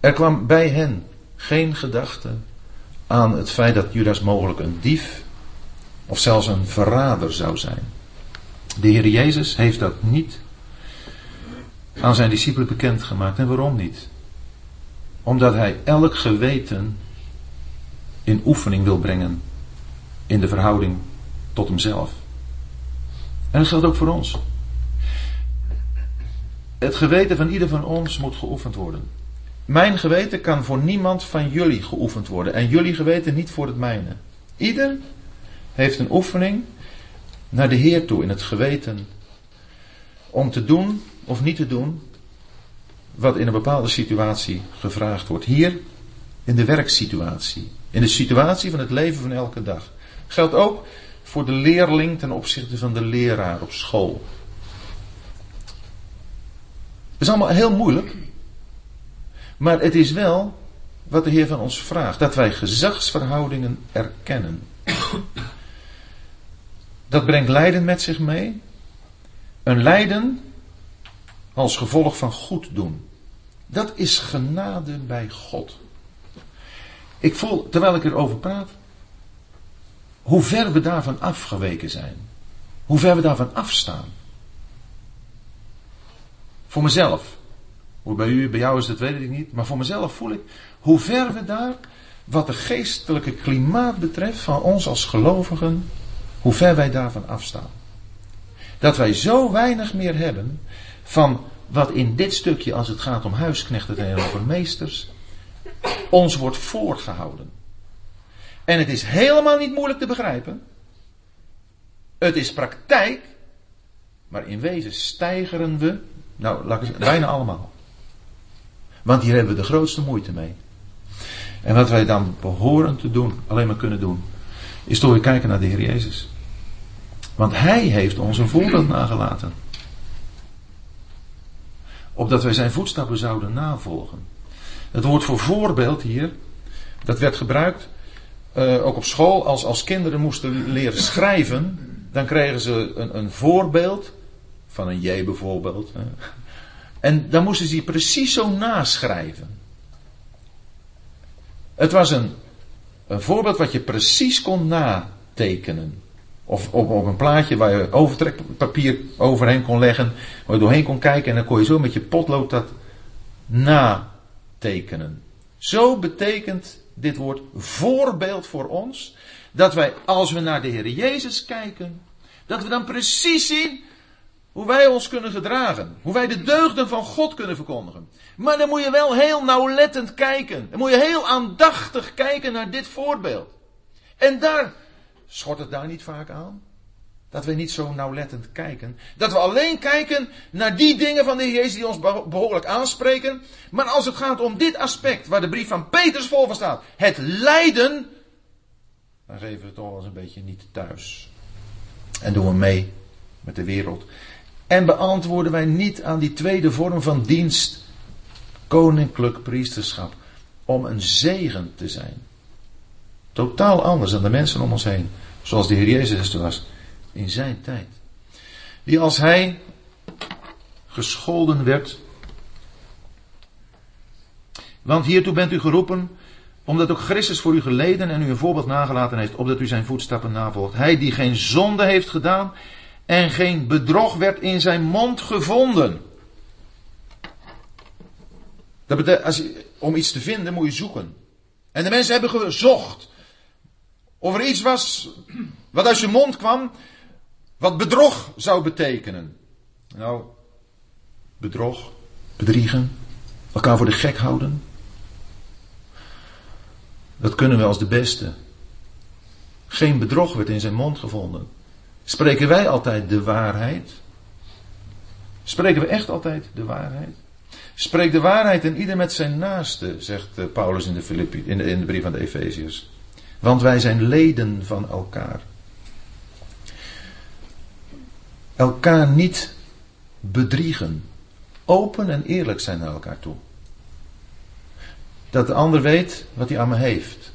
Er kwam bij hen geen gedachte aan het feit dat Judas mogelijk een dief of zelfs een verrader zou zijn. De Heer Jezus heeft dat niet aan zijn discipelen bekendgemaakt. En waarom niet? Omdat hij elk geweten in oefening wil brengen in de verhouding tot hemzelf. En dat geldt ook voor ons. Het geweten van ieder van ons moet geoefend worden. Mijn geweten kan voor niemand van jullie geoefend worden en jullie geweten niet voor het mijne. Ieder heeft een oefening naar de Heer toe in het geweten om te doen of niet te doen wat in een bepaalde situatie gevraagd wordt. Hier in de werksituatie, in de situatie van het leven van elke dag. Geldt ook voor de leerling ten opzichte van de leraar op school. Is allemaal heel moeilijk, maar het is wel wat de Heer van ons vraagt: dat wij gezagsverhoudingen erkennen. Dat brengt lijden met zich mee. Een lijden als gevolg van goed doen. Dat is genade bij God. Ik voel, terwijl ik erover praat, hoe ver we daarvan afgeweken zijn. Hoe ver we daarvan afstaan. Voor mezelf. Hoe bij u, bij jou is dat weet ik niet. Maar voor mezelf voel ik hoe ver we daar, wat de geestelijke klimaat betreft van ons als gelovigen, hoe ver wij daarvan afstaan. Dat wij zo weinig meer hebben van wat in dit stukje, als het gaat om huisknechten tegenover meesters, ons wordt voorgehouden. En het is helemaal niet moeilijk te begrijpen. Het is praktijk, maar in wezen stijgeren we, nou, laat ik bijna allemaal. Want hier hebben we de grootste moeite mee. En wat wij dan behoren te doen, alleen maar kunnen doen, is door kijken naar de Heer Jezus. Want Hij heeft ons een voorbeeld nagelaten. Opdat wij zijn voetstappen zouden navolgen. Het woord voor voorbeeld hier, dat werd gebruikt uh, ook op school. Als, als kinderen moesten leren schrijven, dan kregen ze een, een voorbeeld van een J bijvoorbeeld. En dan moesten ze precies zo naschrijven. Het was een, een voorbeeld wat je precies kon natekenen. Of op, op een plaatje waar je overtrekpapier overheen kon leggen, waar je doorheen kon kijken en dan kon je zo met je potlood dat natekenen. Zo betekent dit woord voorbeeld voor ons, dat wij als we naar de Heer Jezus kijken, dat we dan precies zien hoe wij ons kunnen gedragen. Hoe wij de deugden van God kunnen verkondigen. Maar dan moet je wel heel nauwlettend kijken. Dan moet je heel aandachtig kijken naar dit voorbeeld. En daar schort het daar niet vaak aan. Dat we niet zo nauwlettend kijken. Dat we alleen kijken naar die dingen van de Heer Jezus die ons behoorlijk aanspreken. Maar als het gaat om dit aspect, waar de brief van Petrus vol van staat. Het lijden. Dan geven we het toch wel eens een beetje niet thuis. En doen we mee met de wereld. En beantwoorden wij niet aan die tweede vorm van dienst, koninklijk priesterschap, om een zegen te zijn. Totaal anders dan de mensen om ons heen, zoals de Heer Jezus was in zijn tijd. Die als hij gescholden werd, want hiertoe bent u geroepen, omdat ook Christus voor u geleden en u een voorbeeld nagelaten heeft, opdat u zijn voetstappen navolgt. Hij die geen zonde heeft gedaan en geen bedrog werd in zijn mond gevonden. Dat betekent, als om iets te vinden moet je zoeken. En de mensen hebben gezocht. Of er iets was wat uit zijn mond kwam Wat bedrog zou betekenen. Nou, bedrog, bedriegen, elkaar voor de gek houden. Dat kunnen we als de beste. Geen bedrog werd in zijn mond gevonden. Spreken wij altijd de waarheid? Spreken we echt altijd de waarheid? Spreek de waarheid en ieder met zijn naaste, zegt eh, Paulus in de, Filippi, in de, in de brief aan de Efeziërs. Want wij zijn leden van elkaar. Elkaar niet bedriegen. Open en eerlijk zijn naar elkaar toe. Dat de ander weet wat hij aan me heeft.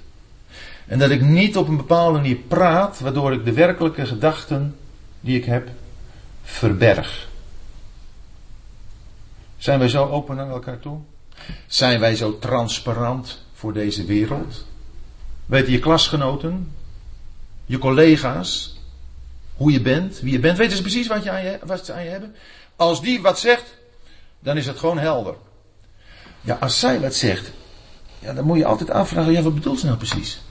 En dat ik niet op een bepaalde manier praat, waardoor ik de werkelijke gedachten die ik heb verberg. Zijn wij zo open naar elkaar toe? Zijn wij zo transparant voor deze wereld? Weten je klasgenoten, je collega's, hoe je bent, wie je bent? Weten ze precies wat, je aan je, wat ze aan je hebben? Als die wat zegt, dan is het gewoon helder. Ja, als zij wat zegt, ja, dan moet je altijd afvragen, ja, wat bedoelt ze nou precies?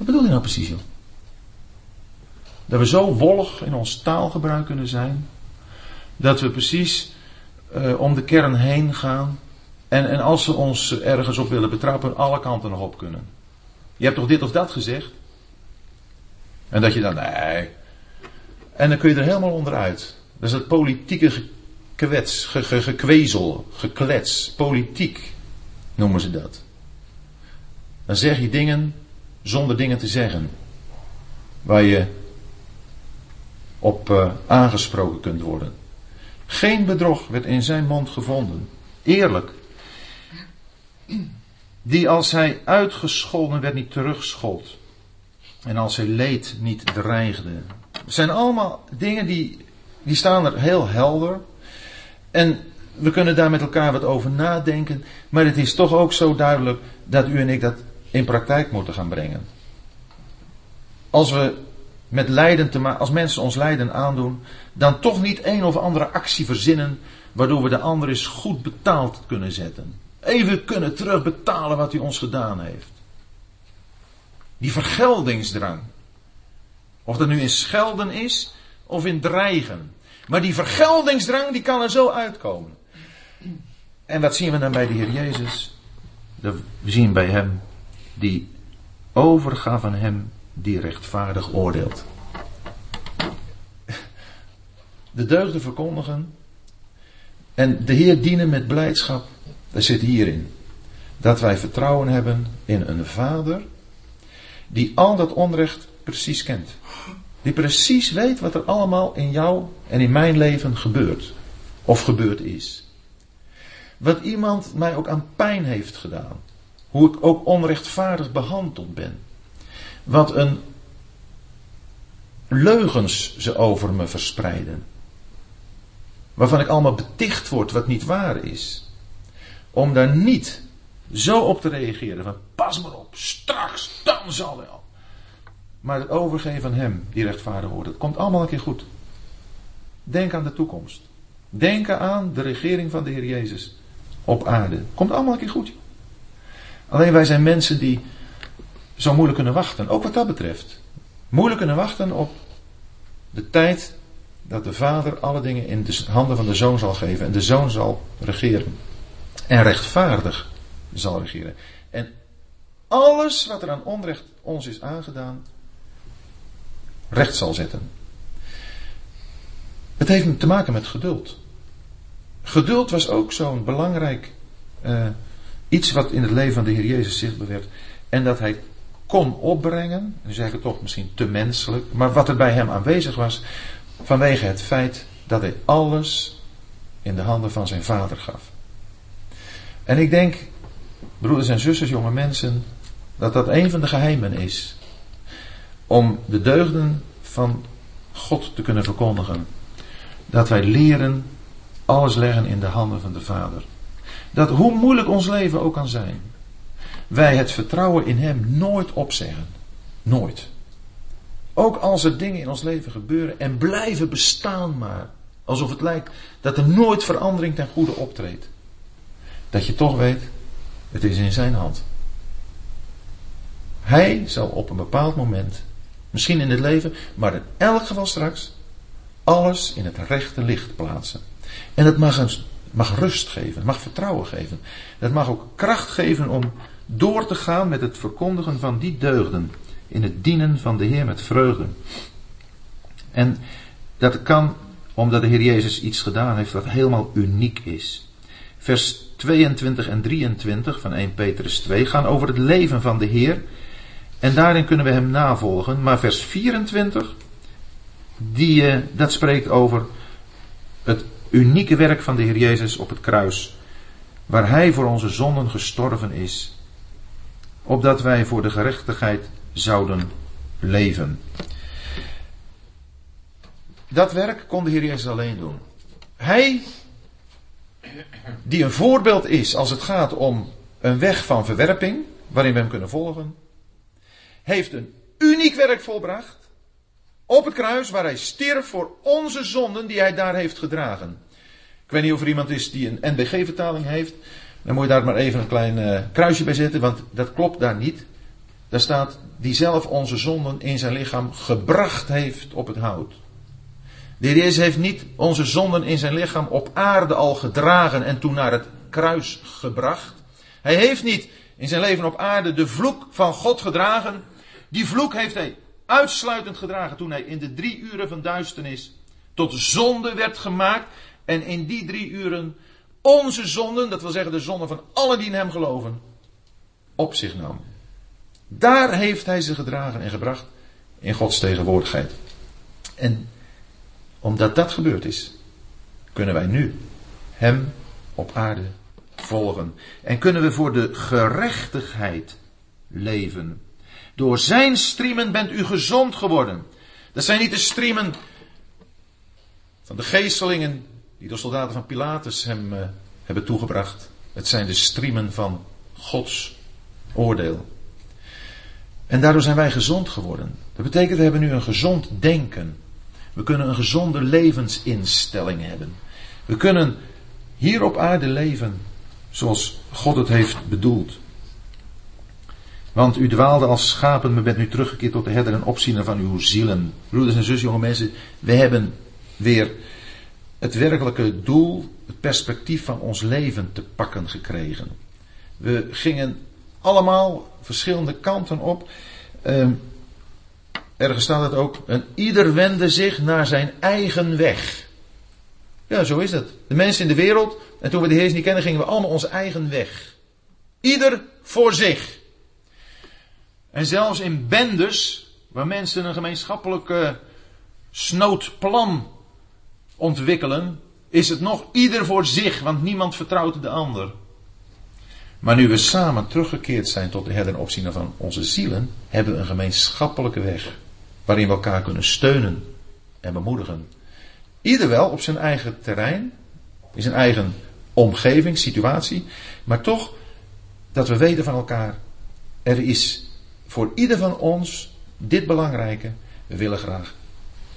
Wat bedoelt hij nou precies, joh? Dat we zo wollig in ons taalgebruik kunnen zijn, dat we precies uh, om de kern heen gaan. En, en als ze ons ergens op willen betrappen, alle kanten nog op kunnen. Je hebt toch dit of dat gezegd? En dat je dan, nee. En dan kun je er helemaal onderuit. Dat is het politieke gekwets, ge, ge, gekwezel, geklets, politiek noemen ze dat. Dan zeg je dingen zonder dingen te zeggen. Waar je op uh, aangesproken kunt worden. Geen bedrog werd in zijn mond gevonden. Eerlijk. Die als hij uitgescholden werd niet terugschold. En als hij leed niet dreigde. Het zijn allemaal dingen die, die staan er heel helder. En we kunnen daar met elkaar wat over nadenken. Maar het is toch ook zo duidelijk dat u en ik dat in praktijk moeten gaan brengen. Als we met lijden te maken, als mensen ons lijden aandoen, dan toch niet een of andere actie verzinnen waardoor we de ander eens goed betaald kunnen zetten. Even kunnen terugbetalen wat hij ons gedaan heeft. Die vergeldingsdrang. Of dat nu in schelden is of in dreigen. Maar die vergeldingsdrang die kan er zo uitkomen. En wat zien we dan bij de Heer Jezus? We zien bij hem die overgave aan hem die rechtvaardig oordeelt. De deugden verkondigen en de Heer dienen met blijdschap, dat zit hierin. Dat wij vertrouwen hebben in een Vader die al dat onrecht precies kent. Die precies weet wat er allemaal in jou en in mijn leven gebeurt. Of gebeurd is. Wat iemand mij ook aan pijn heeft gedaan. Hoe ik ook onrechtvaardig behandeld ben. Wat een leugens ze over me verspreiden. Waarvan ik allemaal beticht word wat niet waar is. Om daar niet zo op te reageren van pas maar op, straks, dan zal wel. Maar het overgeven van hem die rechtvaardig wordt, het komt allemaal een keer goed. Denk aan de toekomst. Denk aan de regering van de Heer Jezus op aarde. Komt allemaal een keer goed. Alleen wij zijn mensen die zo moeilijk kunnen wachten. Ook wat dat betreft. Moeilijk kunnen wachten op de tijd dat de vader alle dingen in de handen van de zoon zal geven. En de zoon zal regeren. En rechtvaardig zal regeren. En alles wat er aan onrecht ons is aangedaan, recht zal zetten. Het heeft te maken met geduld. Geduld was ook zo'n belangrijk uh, iets wat in het leven van de Heer Jezus zichtbaar werd. En dat hij kon opbrengen, nu zeg ik het toch misschien te menselijk, maar wat er bij hem aanwezig was, vanwege het feit dat hij alles in de handen van zijn vader gaf. En ik denk, broeders en zusters, jonge mensen, dat dat een van de geheimen is om de deugden van God te kunnen verkondigen. Dat wij leren alles leggen in de handen van de Vader. Dat hoe moeilijk ons leven ook kan zijn, wij het vertrouwen in Hem nooit opzeggen. Nooit. Ook als er dingen in ons leven gebeuren en blijven bestaan maar. Alsof het lijkt dat er nooit verandering ten goede optreedt. Dat je toch weet, het is in zijn hand. Hij zal op een bepaald moment, misschien in het leven, maar in elk geval straks, alles in het rechte licht plaatsen. En het mag, een, mag rust geven, mag vertrouwen geven. Het mag ook kracht geven om door te gaan met het verkondigen van die deugden. In het dienen van de Heer met vreugde. En dat kan omdat de Heer Jezus iets gedaan heeft wat helemaal uniek is. Vers 22 en 23 van 1 Petrus 2 gaan over het leven van de Heer. En daarin kunnen we hem navolgen. Maar vers 24, die, uh, dat spreekt over het unieke werk van de Heer Jezus op het kruis. Waar hij voor onze zonden gestorven is. Opdat wij voor de gerechtigheid zouden leven. Dat werk kon de Heer Jezus alleen doen. Hij, die een voorbeeld is als het gaat om een weg van verwerping, waarin we hem kunnen volgen, heeft een uniek werk volbracht op het kruis waar hij stierf voor onze zonden die hij daar heeft gedragen. Ik weet niet of er iemand is die een NBG-vertaling heeft. Dan moet je daar maar even een klein uh, kruisje bij zetten, want dat klopt daar niet. Daar staat die zelf onze zonden in zijn lichaam gebracht heeft op het hout. De Heer Jezus heeft niet onze zonden in zijn lichaam op aarde al gedragen en toen naar het kruis gebracht. Hij heeft niet in zijn leven op aarde de vloek van God gedragen. Die vloek heeft hij uitsluitend gedragen toen hij in de drie uren van duisternis tot zonde werd gemaakt. En in die drie uren onze zonden, dat wil zeggen de zonden van allen die in hem geloven, op zich nam. Daar heeft hij ze gedragen en gebracht in Gods tegenwoordigheid. En omdat dat gebeurd is, kunnen wij nu Hem op aarde volgen. En kunnen we voor de gerechtigheid leven. Door Zijn striemen bent u gezond geworden. Dat zijn niet de striemen van de geestelingen die de soldaten van Pilatus hem uh, hebben toegebracht. Het zijn de striemen van Gods oordeel. En daardoor zijn wij gezond geworden. Dat betekent we hebben nu een gezond denken. We kunnen een gezonde levensinstelling hebben. We kunnen hier op aarde leven zoals God het heeft bedoeld. Want u dwaalde als schapen, maar bent nu teruggekeerd tot de herder en opziener van uw zielen. Broeders en zussen, jonge mensen, we hebben weer het werkelijke doel, het perspectief van ons leven te pakken gekregen. We gingen allemaal verschillende kanten op. Uh, Ergens staat het ook. En ieder wende zich naar zijn eigen weg. Ja, zo is het. De mensen in de wereld. En toen we de Heer niet kennen, gingen we allemaal onze eigen weg. Ieder voor zich. En zelfs in bendes, waar mensen een gemeenschappelijk snoodplan ontwikkelen, is het nog ieder voor zich, want niemand vertrouwt de ander. Maar nu we samen teruggekeerd zijn tot de herder van onze zielen, hebben we een gemeenschappelijke weg waarin we elkaar kunnen steunen en bemoedigen. Ieder wel op zijn eigen terrein, in zijn eigen omgeving, situatie, maar toch dat we weten van elkaar, er is voor ieder van ons dit belangrijke. We willen graag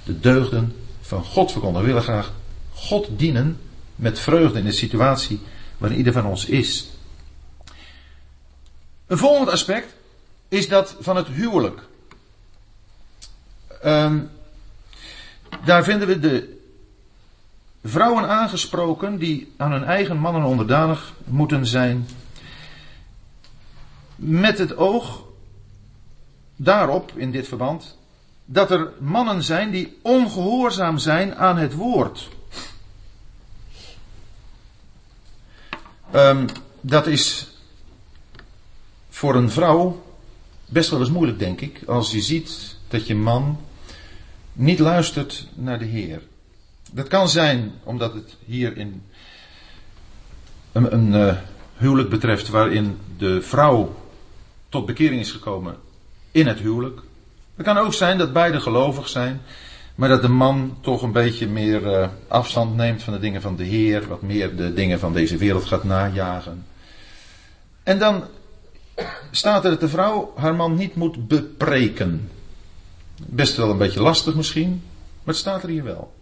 de deugden van God verkondigen. We willen graag God dienen met vreugde in de situatie waarin ieder van ons is. Een volgend aspect is dat van het huwelijk. Um, daar vinden we de vrouwen aangesproken die aan hun eigen mannen onderdanig moeten zijn. Met het oog daarop, in dit verband, dat er mannen zijn die ongehoorzaam zijn aan het woord. Um, dat is voor een vrouw best wel eens moeilijk, denk ik, als je ziet dat je man niet luistert naar de Heer. Dat kan zijn omdat het hier in een, een uh, huwelijk betreft waarin de vrouw tot bekering is gekomen in het huwelijk. Het kan ook zijn dat beide gelovig zijn, maar dat de man toch een beetje meer uh, afstand neemt van de dingen van de Heer, wat meer de dingen van deze wereld gaat najagen. En dan staat er dat de vrouw haar man niet moet bepreken. Best wel een beetje lastig misschien, maar het staat er hier wel.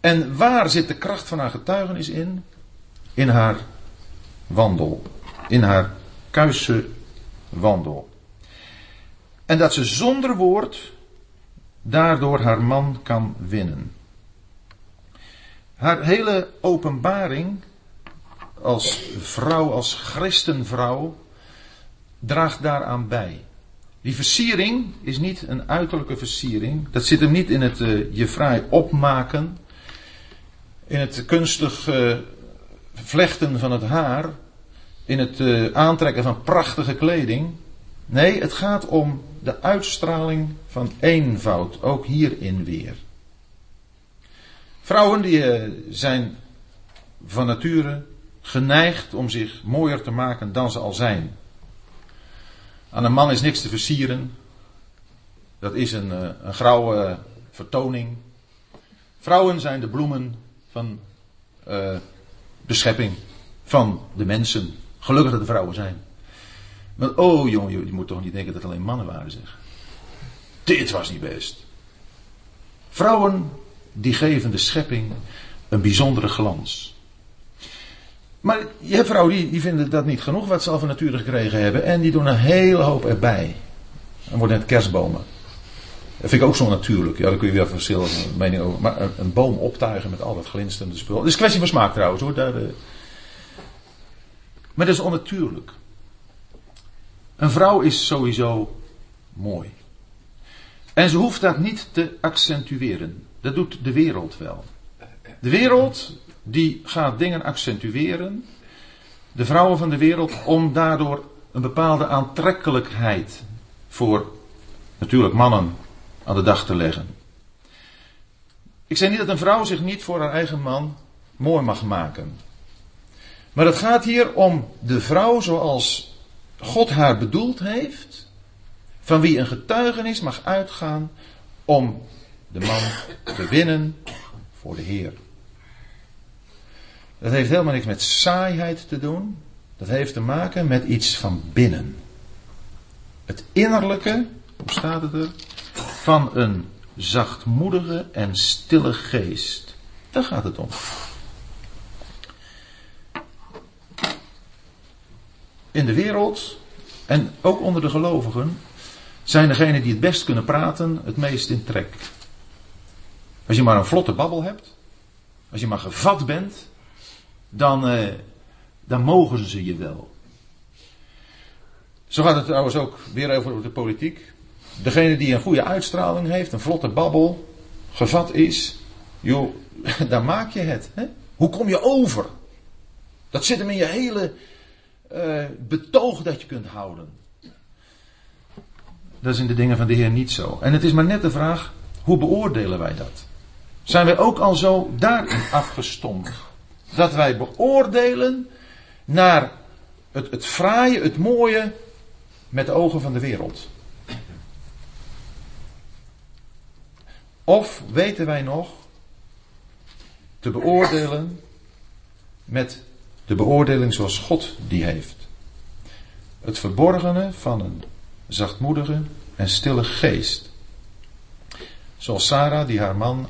En waar zit de kracht van haar getuigenis in? In haar wandel. In haar kuisse wandel. En dat ze zonder woord daardoor haar man kan winnen. Haar hele openbaring als vrouw, als christenvrouw, draagt daaraan bij. Die versiering is niet een uiterlijke versiering. Dat zit hem niet in het uh, je fraai opmaken. In het kunstig uh, vlechten van het haar. In het uh, aantrekken van prachtige kleding. Nee, het gaat om de uitstraling van eenvoud. Ook hierin weer. Vrouwen die zijn van nature geneigd om zich mooier te maken dan ze al zijn. Aan een man is niks te versieren. Dat is een, eh, een grauwe vertoning. Vrouwen zijn de bloemen van uh, de schepping, van de mensen. Gelukkig dat de vrouwen zijn. Maar oh jongen, je moet toch niet denken dat het alleen mannen waren, zeg. Dit was niet best. Vrouwen die geven de schepping een bijzondere glans. Maar je hebt vrouwen die, die vinden dat niet genoeg wat ze al van nature gekregen hebben. En die doen een hele hoop erbij. Dan worden net kerstbomen. Dat vind ik ook zo natuurlijk. Ja, daar kun je weer verschillende meningen over. Maar een, boom optuigen met al dat glinsterende spul. Het is een kwestie van smaak trouwens hoor. Uh... Maar dat is onnatuurlijk. Een vrouw is sowieso mooi. En ze hoeft dat niet te accentueren. Dat doet de wereld wel. De wereld die gaat dingen accentueren, de vrouwen van de wereld, om daardoor een bepaalde aantrekkelijkheid voor natuurlijk mannen aan de dag te leggen. Ik zeg niet dat een vrouw zich niet voor haar eigen man mooi mag maken. Maar het gaat hier om de vrouw zoals God haar bedoeld heeft, van wie een getuigenis mag uitgaan om de man te winnen voor de Heer. Dat heeft helemaal niks met saaiheid te doen. Dat heeft te maken met iets van binnen. Het innerlijke, hoe staat het er? Van een zachtmoedige en stille geest. Daar gaat het om. In de wereld en ook onder de gelovigen zijn degenen die het best kunnen praten het meest in trek. Als je maar een vlotte babbel hebt, als je maar gevat bent, dan, eh, dan mogen ze je wel. Zo gaat het trouwens ook weer over de politiek. Degene die een goede uitstraling heeft, een vlotte babbel, gevat is, joh, [LAUGHS] daar maak je het. Hè? Hoe kom je over? Dat zit hem in je hele uh, betoog dat je kunt houden. Dat is in de dingen van de Heer niet zo. En het is maar net de vraag, hoe beoordelen wij dat? Zijn wij ook al zo daarin afgestompt? Dat wij beoordelen naar het, het fraaie, het mooie met de ogen van de wereld. Of weten wij nog te beoordelen met de beoordeling zoals God die heeft. Het verborgene van een zachtmoedige en stille geest. Zoals Sarah die haar man,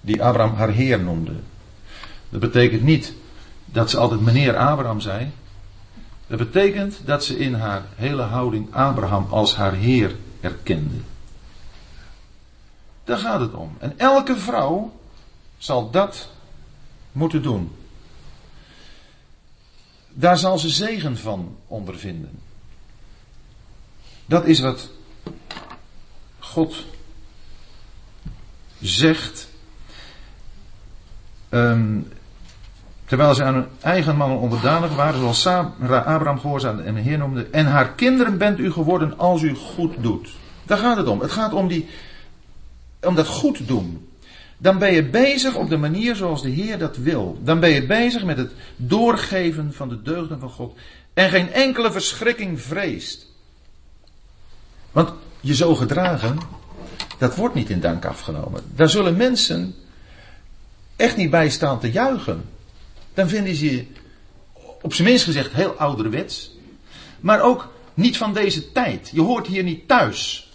die Abraham haar heer noemde. Dat betekent niet dat ze altijd meneer Abraham zei. Dat betekent dat ze in haar hele houding Abraham als haar Heer erkende. Daar gaat het om. En elke vrouw zal dat moeten doen. Daar zal ze zegen van ondervinden. Dat is wat God zegt Um, terwijl ze aan hun eigen mannen onderdanig waren, zoals Sarah Abraham gehoorzaamde en Heer noemde. En haar kinderen bent u geworden als u goed doet. Daar gaat het om. Het gaat om, die, om dat goed doen. Dan ben je bezig op de manier zoals de Heer dat wil. Dan ben je bezig met het doorgeven van de deugden van God. En geen enkele verschrikking vreest. Want je zo gedragen, dat wordt niet in dank afgenomen. Daar zullen mensen echt niet bij staan te juichen. Dan vinden ze je, op zijn minst gezegd, heel ouderwets. Maar ook niet van deze tijd. Je hoort hier niet thuis.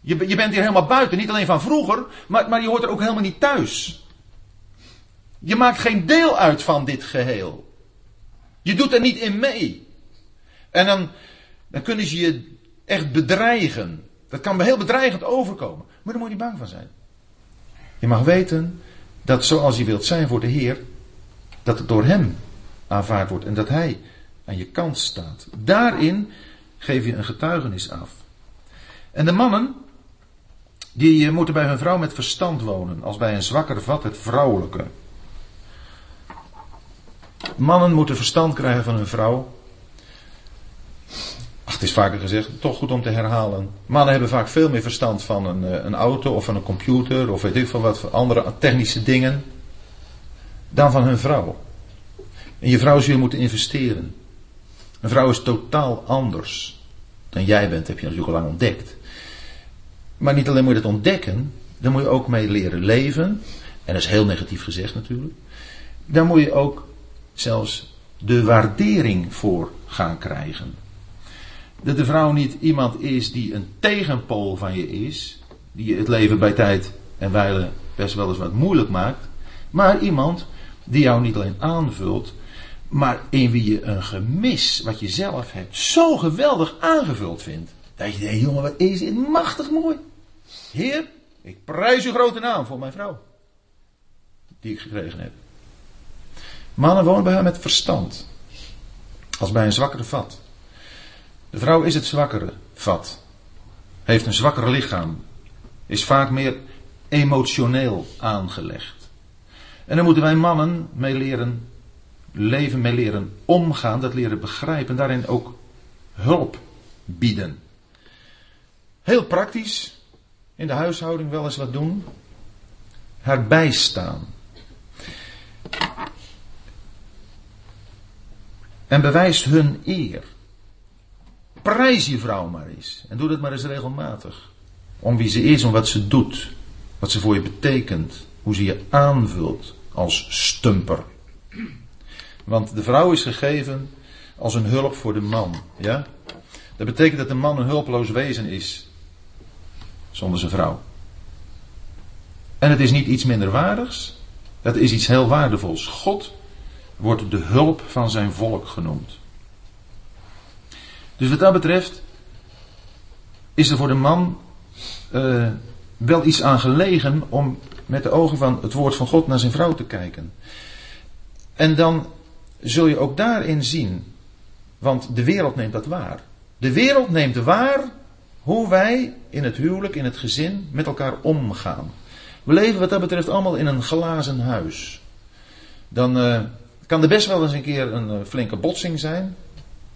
Je, je bent hier helemaal buiten. Niet alleen van vroeger, maar, maar je hoort er ook helemaal niet thuis. Je maakt geen deel uit van dit geheel. Je doet er niet in mee. En dan, dan kunnen ze je echt bedreigen. Dat kan heel bedreigend overkomen. Maar daar moet je niet bang van zijn. Je mag weten, dat zoals je wilt zijn voor de Heer, dat het door Hem aanvaard wordt en dat Hij aan je kant staat. Daarin geef je een getuigenis af. En de mannen, die eh, moeten bij hun vrouw met verstand wonen, als bij een zwakker vat het vrouwelijke. Mannen moeten verstand krijgen van hun vrouw. Ach, het is vaker gezegd, toch goed om te herhalen. Mannen hebben vaak veel meer verstand van een, eh, een auto of van een computer of weet ik veel wat voor andere technische dingen dan van hun vrouw. En je vrouw zul je moeten investeren. Een vrouw is totaal anders dan jij bent, heb je natuurlijk al lang ontdekt. Maar niet alleen moet je dat ontdekken, dan moet je ook mee leren leven. En dat is heel negatief gezegd natuurlijk. Dan moet je ook zelfs de waardering voor gaan krijgen. Dat de vrouw niet iemand is die een tegenpool van je is, die je het leven bij tijd en wijle best wel eens wat moeilijk maakt, maar iemand die jou niet alleen aanvult, maar in wie je een gemis wat je zelf hebt zo geweldig aangevuld vindt. Dat je denkt, jongen, wat is dit machtig mooi. Heer, ik prijs uw grote naam voor mijn vrouw. Die ik gekregen heb. Mannen wonen bij haar met verstand. Als bij een zwakkere vat. De vrouw is het zwakkere vat. Heeft een zwakker lichaam. Is vaak meer emotioneel aangelegd. En dan moeten wij mannen mee leren leven, mee leren omgaan, dat leren begrijpen, daarin ook hulp bieden. Heel praktisch, in de huishouding wel eens wat doen. Haar bijstaan. En bewijst hun eer. Prijs je vrouw maar eens. En doe dat maar eens regelmatig. Om wie ze is, om wat ze doet. Wat ze voor je betekent. Hoe ze je aanvult als stumper. Want de vrouw is gegeven als een hulp voor de man. Ja? Dat betekent dat de man een hulpeloos wezen is. Zonder zijn vrouw. En het is niet iets minderwaardigs. Het is iets heel waardevols. God wordt de hulp van zijn volk genoemd. Dus wat dat betreft is er voor de man uh, wel iets aan gelegen om met de ogen van het woord van God naar zijn vrouw te kijken. En dan zul je ook daarin zien, want de wereld neemt dat waar. De wereld neemt waar hoe wij in het huwelijk, in het gezin met elkaar omgaan. We leven wat dat betreft allemaal in een glazen huis. Dan uh, kan er best wel eens een keer een uh, flinke botsing zijn.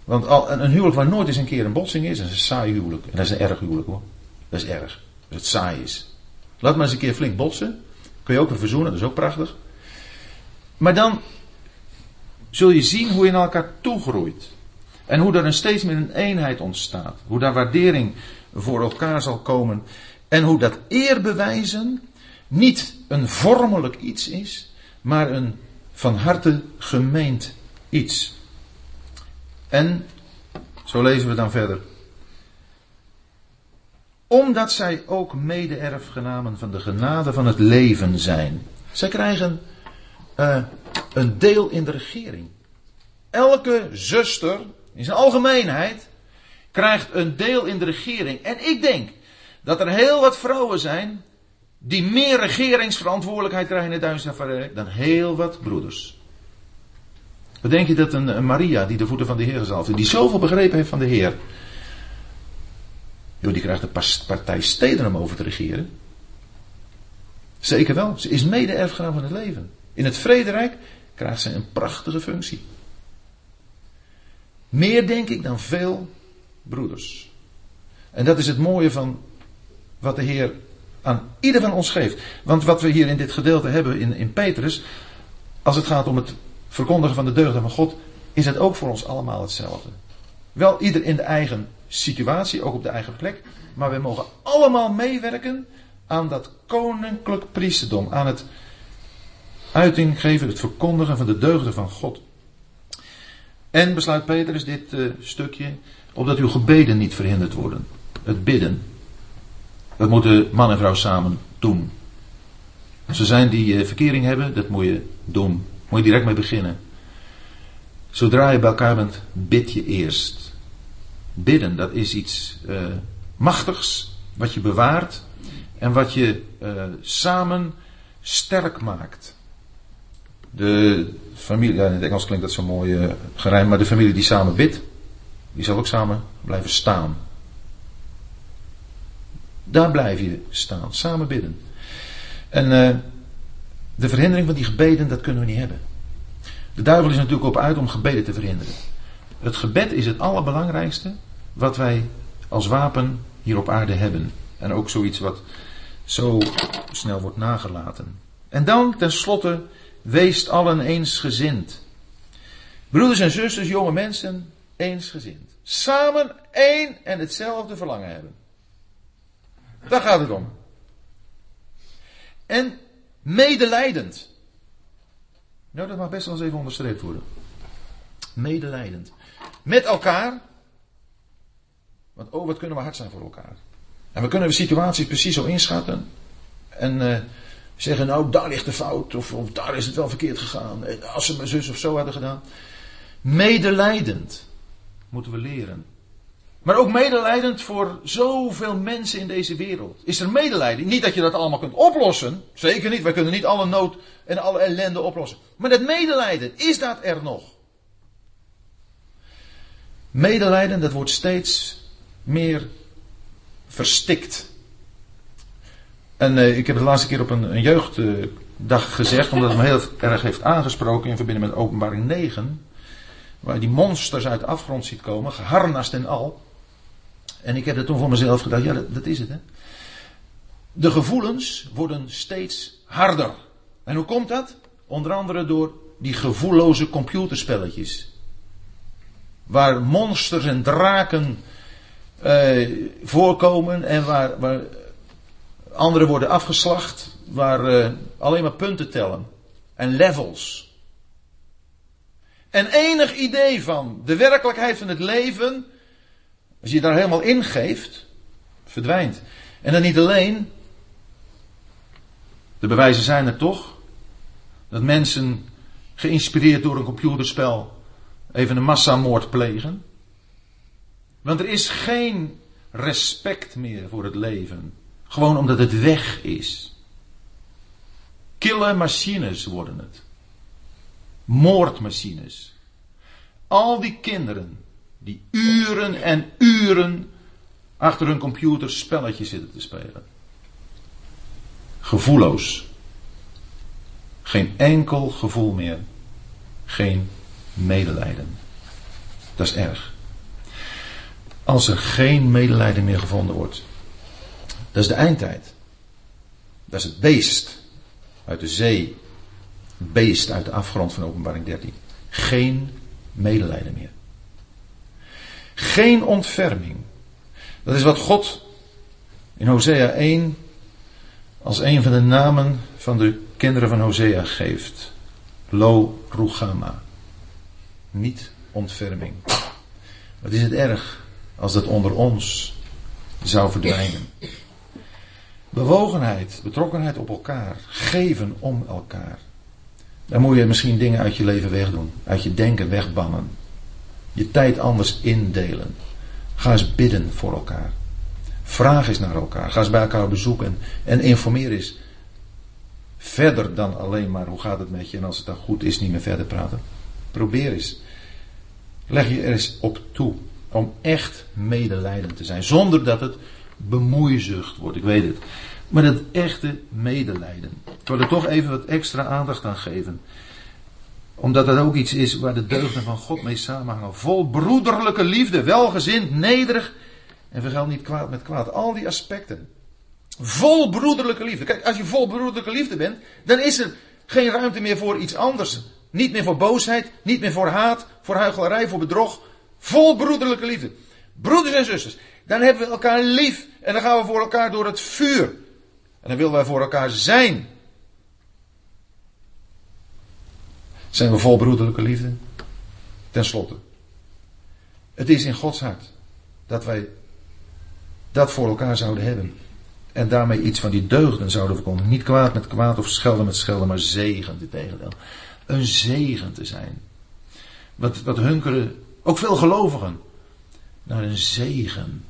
Want al, een, huwelijk waar nooit eens een keer een botsing is, is een saai huwelijk. En dat is een erg huwelijk hoor. Dat is erg. Dat het saai is. Laat maar eens een keer flink botsen. Kun je ook weer verzoenen, dat is ook prachtig. Maar dan zul je zien hoe je naar elkaar toegroeit. En hoe er een steeds meer een eenheid ontstaat. Hoe daar waardering voor elkaar zal komen. En hoe dat eerbewijzen niet een vormelijk iets is, maar een van harte gemeend iets. En, zo lezen we dan verder. Omdat zij ook mede-erfgenamen van de genade van het leven zijn. Zij krijgen uh, een deel in de regering. Elke zuster, in zijn algemeenheid, krijgt een deel in de regering. En ik denk dat er heel wat vrouwen zijn die meer regeringsverantwoordelijkheid krijgen in het dan heel wat broeders. Wat denk je dat een, een, Maria die de voeten van de Heer gezalfd die zoveel begrepen heeft van de Heer, joh, die krijgt een partij steden om over te regeren? Zeker wel, ze is mede-erfgenaam van het leven. In het vrederijk krijgt ze een prachtige functie. Meer denk ik dan veel broeders. En dat is het mooie van wat de Heer aan ieder van ons geeft. Want wat we hier in dit gedeelte hebben in, in Petrus, als het gaat om het verkondigen van de deugden van God, is het ook voor ons allemaal hetzelfde. Wel ieder in de eigen situatie, ook op de eigen plek, maar we mogen allemaal meewerken aan dat koninklijk priesterdom, aan het uiting geven, het verkondigen van de deugden van God. En besluit Petrus dit uh, stukje, opdat uw gebeden niet verhinderd worden. Het bidden. Dat moeten man en vrouw samen doen. Als er zijn die uh, verkering hebben, dat moet je doen. Moet je direct mee beginnen. Zodra je bij elkaar bent, bid je eerst. Bidden, dat is iets uh, machtigs, wat je bewaart en wat je samen sterk maakt. De familie, in het Engels klinkt dat zo mooi uh, maar de familie die samen bidt, die zal ook samen blijven staan. Daar blijf je staan, samen bidden. En uh, de verhindering van die gebeden, dat kunnen we niet hebben. De duivel is natuurlijk op uit om gebeden te verhinderen. Het gebed is het allerbelangrijkste wat wij als wapen hier op aarde hebben. En ook zoiets wat zo snel wordt nagelaten. En dan tenslotte, weest allen eensgezind. Broeders en zusters, jonge mensen, eensgezind. Samen één en hetzelfde verlangen hebben. Daar gaat het om. En medelijdend. Nou, dat mag best wel eens even onderstreept worden. Medelijdend. Met elkaar. Want oh, wat kunnen we hard zijn voor elkaar. En we kunnen de situaties precies zo inschatten. En uh, zeggen, nou, daar ligt de fout. Of, of, daar is het wel verkeerd gegaan. Als ze mijn zus of zo hadden gedaan. Medelijdend moeten we leren. Maar ook medelijdend voor zoveel mensen in deze wereld. Is er medelijden? Niet dat je dat allemaal kunt oplossen. Zeker niet. Wij kunnen niet alle nood en alle ellende oplossen. Maar dat medelijden, is dat er nog? Medelijden, dat wordt steeds meer verstikt. En uh, ik heb het de laatste keer op een, een jeugddag gezegd, omdat het me heel erg heeft aangesproken in verbinding met openbaring 9. Waar die monsters uit de afgrond ziet komen, geharnast en al. En ik heb er toen voor mezelf gedacht, ja dat, dat is het hè. De gevoelens worden steeds harder. En hoe komt dat? Onder andere door die gevoelloze computerspelletjes. Waar monsters en draken eh, voorkomen en waar, waar anderen worden afgeslacht, waar eh, alleen maar punten tellen en levels. En enig idee van de werkelijkheid van het leven, als je daar helemaal ingeeft, verdwijnt. En dan niet alleen, de bewijzen zijn er toch, dat mensen geïnspireerd door een computerspel even een massamoord plegen. Want er is geen respect meer voor het leven. Gewoon omdat het weg is. Kille machines worden het. Moordmachines. Al die kinderen die uren en uren achter hun computer spelletjes zitten te spelen. Gevoelloos. Geen enkel gevoel meer. Geen medelijden. Dat is erg. Als er geen medelijden meer gevonden wordt. Dat is de eindtijd. Dat is het beest uit de zee. Beest uit de afgrond van openbaring 13. Geen medelijden meer. Geen ontferming. Dat is wat God in Hosea 1 als een van de namen van de kinderen van Hosea geeft. Lo Rugama. Niet ontferming. Wat is het erg als dat onder ons zou verdwijnen. Bewogenheid, betrokkenheid op elkaar, geven om elkaar. Dan moet je misschien dingen uit je leven wegdoen, uit je denken wegbannen. Je tijd anders indelen. Ga eens bidden voor elkaar. Vraag eens naar elkaar. Ga eens bij elkaar bezoeken en informeer eens. Verder dan alleen maar hoe gaat het met je en als het dan goed is niet meer verder praten. Probeer eens. Leg je er eens op toe om echt medelijdend te zijn. Zonder dat het bemoeizucht wordt, ik weet het. Maar het echte medelijden. Ik wil er toch even wat extra aandacht aan geven. Omdat dat ook iets is waar de deugden van God mee samenhangen. Vol broederlijke liefde, welgezind, nederig. En vergeld niet kwaad met kwaad. Al die aspecten. Vol broederlijke liefde. Kijk, als je vol broederlijke liefde bent, dan is er geen ruimte meer voor iets anders. Niet meer voor boosheid, niet meer voor haat, voor huichelarij, voor bedrog. Vol broederlijke liefde. Broeders en zusters, dan hebben we elkaar lief en dan gaan we voor elkaar door het vuur. En dan willen wij voor elkaar zijn. Zijn we vol broederlijke liefde? Ten slotte. Het is in Gods hart dat wij dat voor elkaar zouden hebben. En daarmee iets van die deugden zouden voorkomen. Niet kwaad met kwaad of schelden met schelden, maar zegen, dit tegendeel. Een zegen te zijn. Wat, wat hunkeren ook veel gelovigen. Naar een zegen.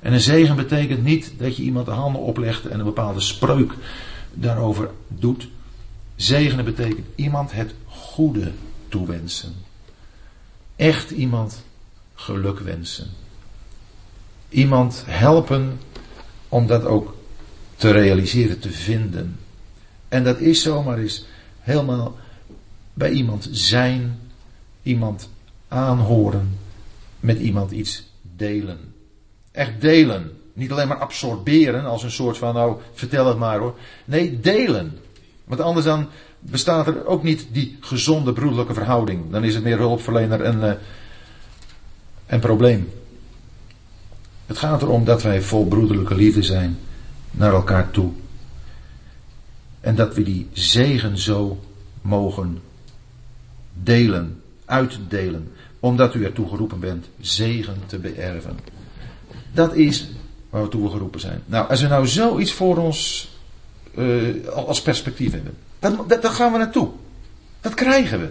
En een zegen betekent niet dat je iemand de handen oplegt en een bepaalde spreuk daarover doet. Zegenen betekent iemand het goede toewensen. Echt iemand geluk wensen. Iemand helpen om dat ook te realiseren, te vinden. En dat is zomaar eens helemaal bij iemand zijn, iemand aanhoren, met iemand iets delen. Echt delen. Niet alleen maar absorberen als een soort van, nou vertel het maar hoor. Nee, delen. Want anders dan bestaat er ook niet die gezonde broederlijke verhouding. Dan is het meer hulpverlener en, uh, en probleem. Het gaat erom dat wij vol broederlijke liefde zijn naar elkaar toe. En dat we die zegen zo mogen delen, uitdelen, omdat u ertoe geroepen bent zegen te beërven. Dat is waar we geroepen zijn. Nou, als we nou zoiets voor ons uh, als perspectief hebben, dan, dan gaan we naartoe. Dat krijgen we.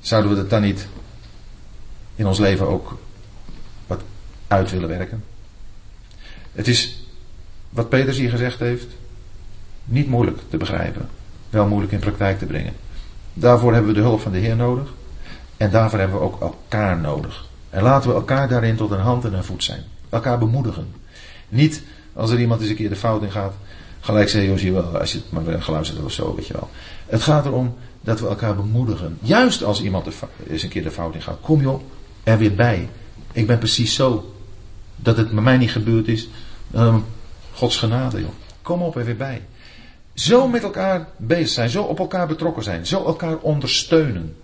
Zouden we dat dan niet in ons leven ook wat uit willen werken? Het is wat Peters hier gezegd heeft, niet moeilijk te begrijpen, wel moeilijk in praktijk te brengen. Daarvoor hebben we de hulp van de Heer nodig en daarvoor hebben we ook elkaar nodig. En laten we elkaar daarin tot een hand en een voet zijn. Elkaar bemoedigen. Niet als er iemand eens een keer de fout in gaat, gelijk zeggen, je wel, als je het maar geluisterd hebt of zo, weet je wel. Het gaat erom dat we elkaar bemoedigen. Juist als iemand eens een keer de fout in gaat. Kom joh, er weer bij. Ik ben precies zo. Dat het met mij niet gebeurd is. Um, Gods genade joh. Kom op er weer bij. Zo met elkaar bezig zijn. Zo op elkaar betrokken zijn. Zo elkaar ondersteunen.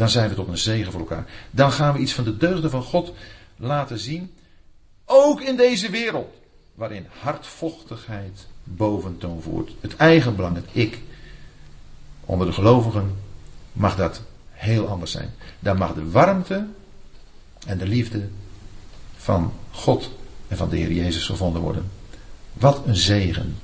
Dan zijn we tot een zegen voor elkaar. Dan gaan we iets van de deugden van God laten zien. Ook in deze wereld. Waarin hardvochtigheid boventoon voert. Het eigenbelang, het ik. Onder de gelovigen mag dat heel anders zijn. Daar mag de warmte en de liefde van God en van de Heer Jezus gevonden worden. Wat een zegen.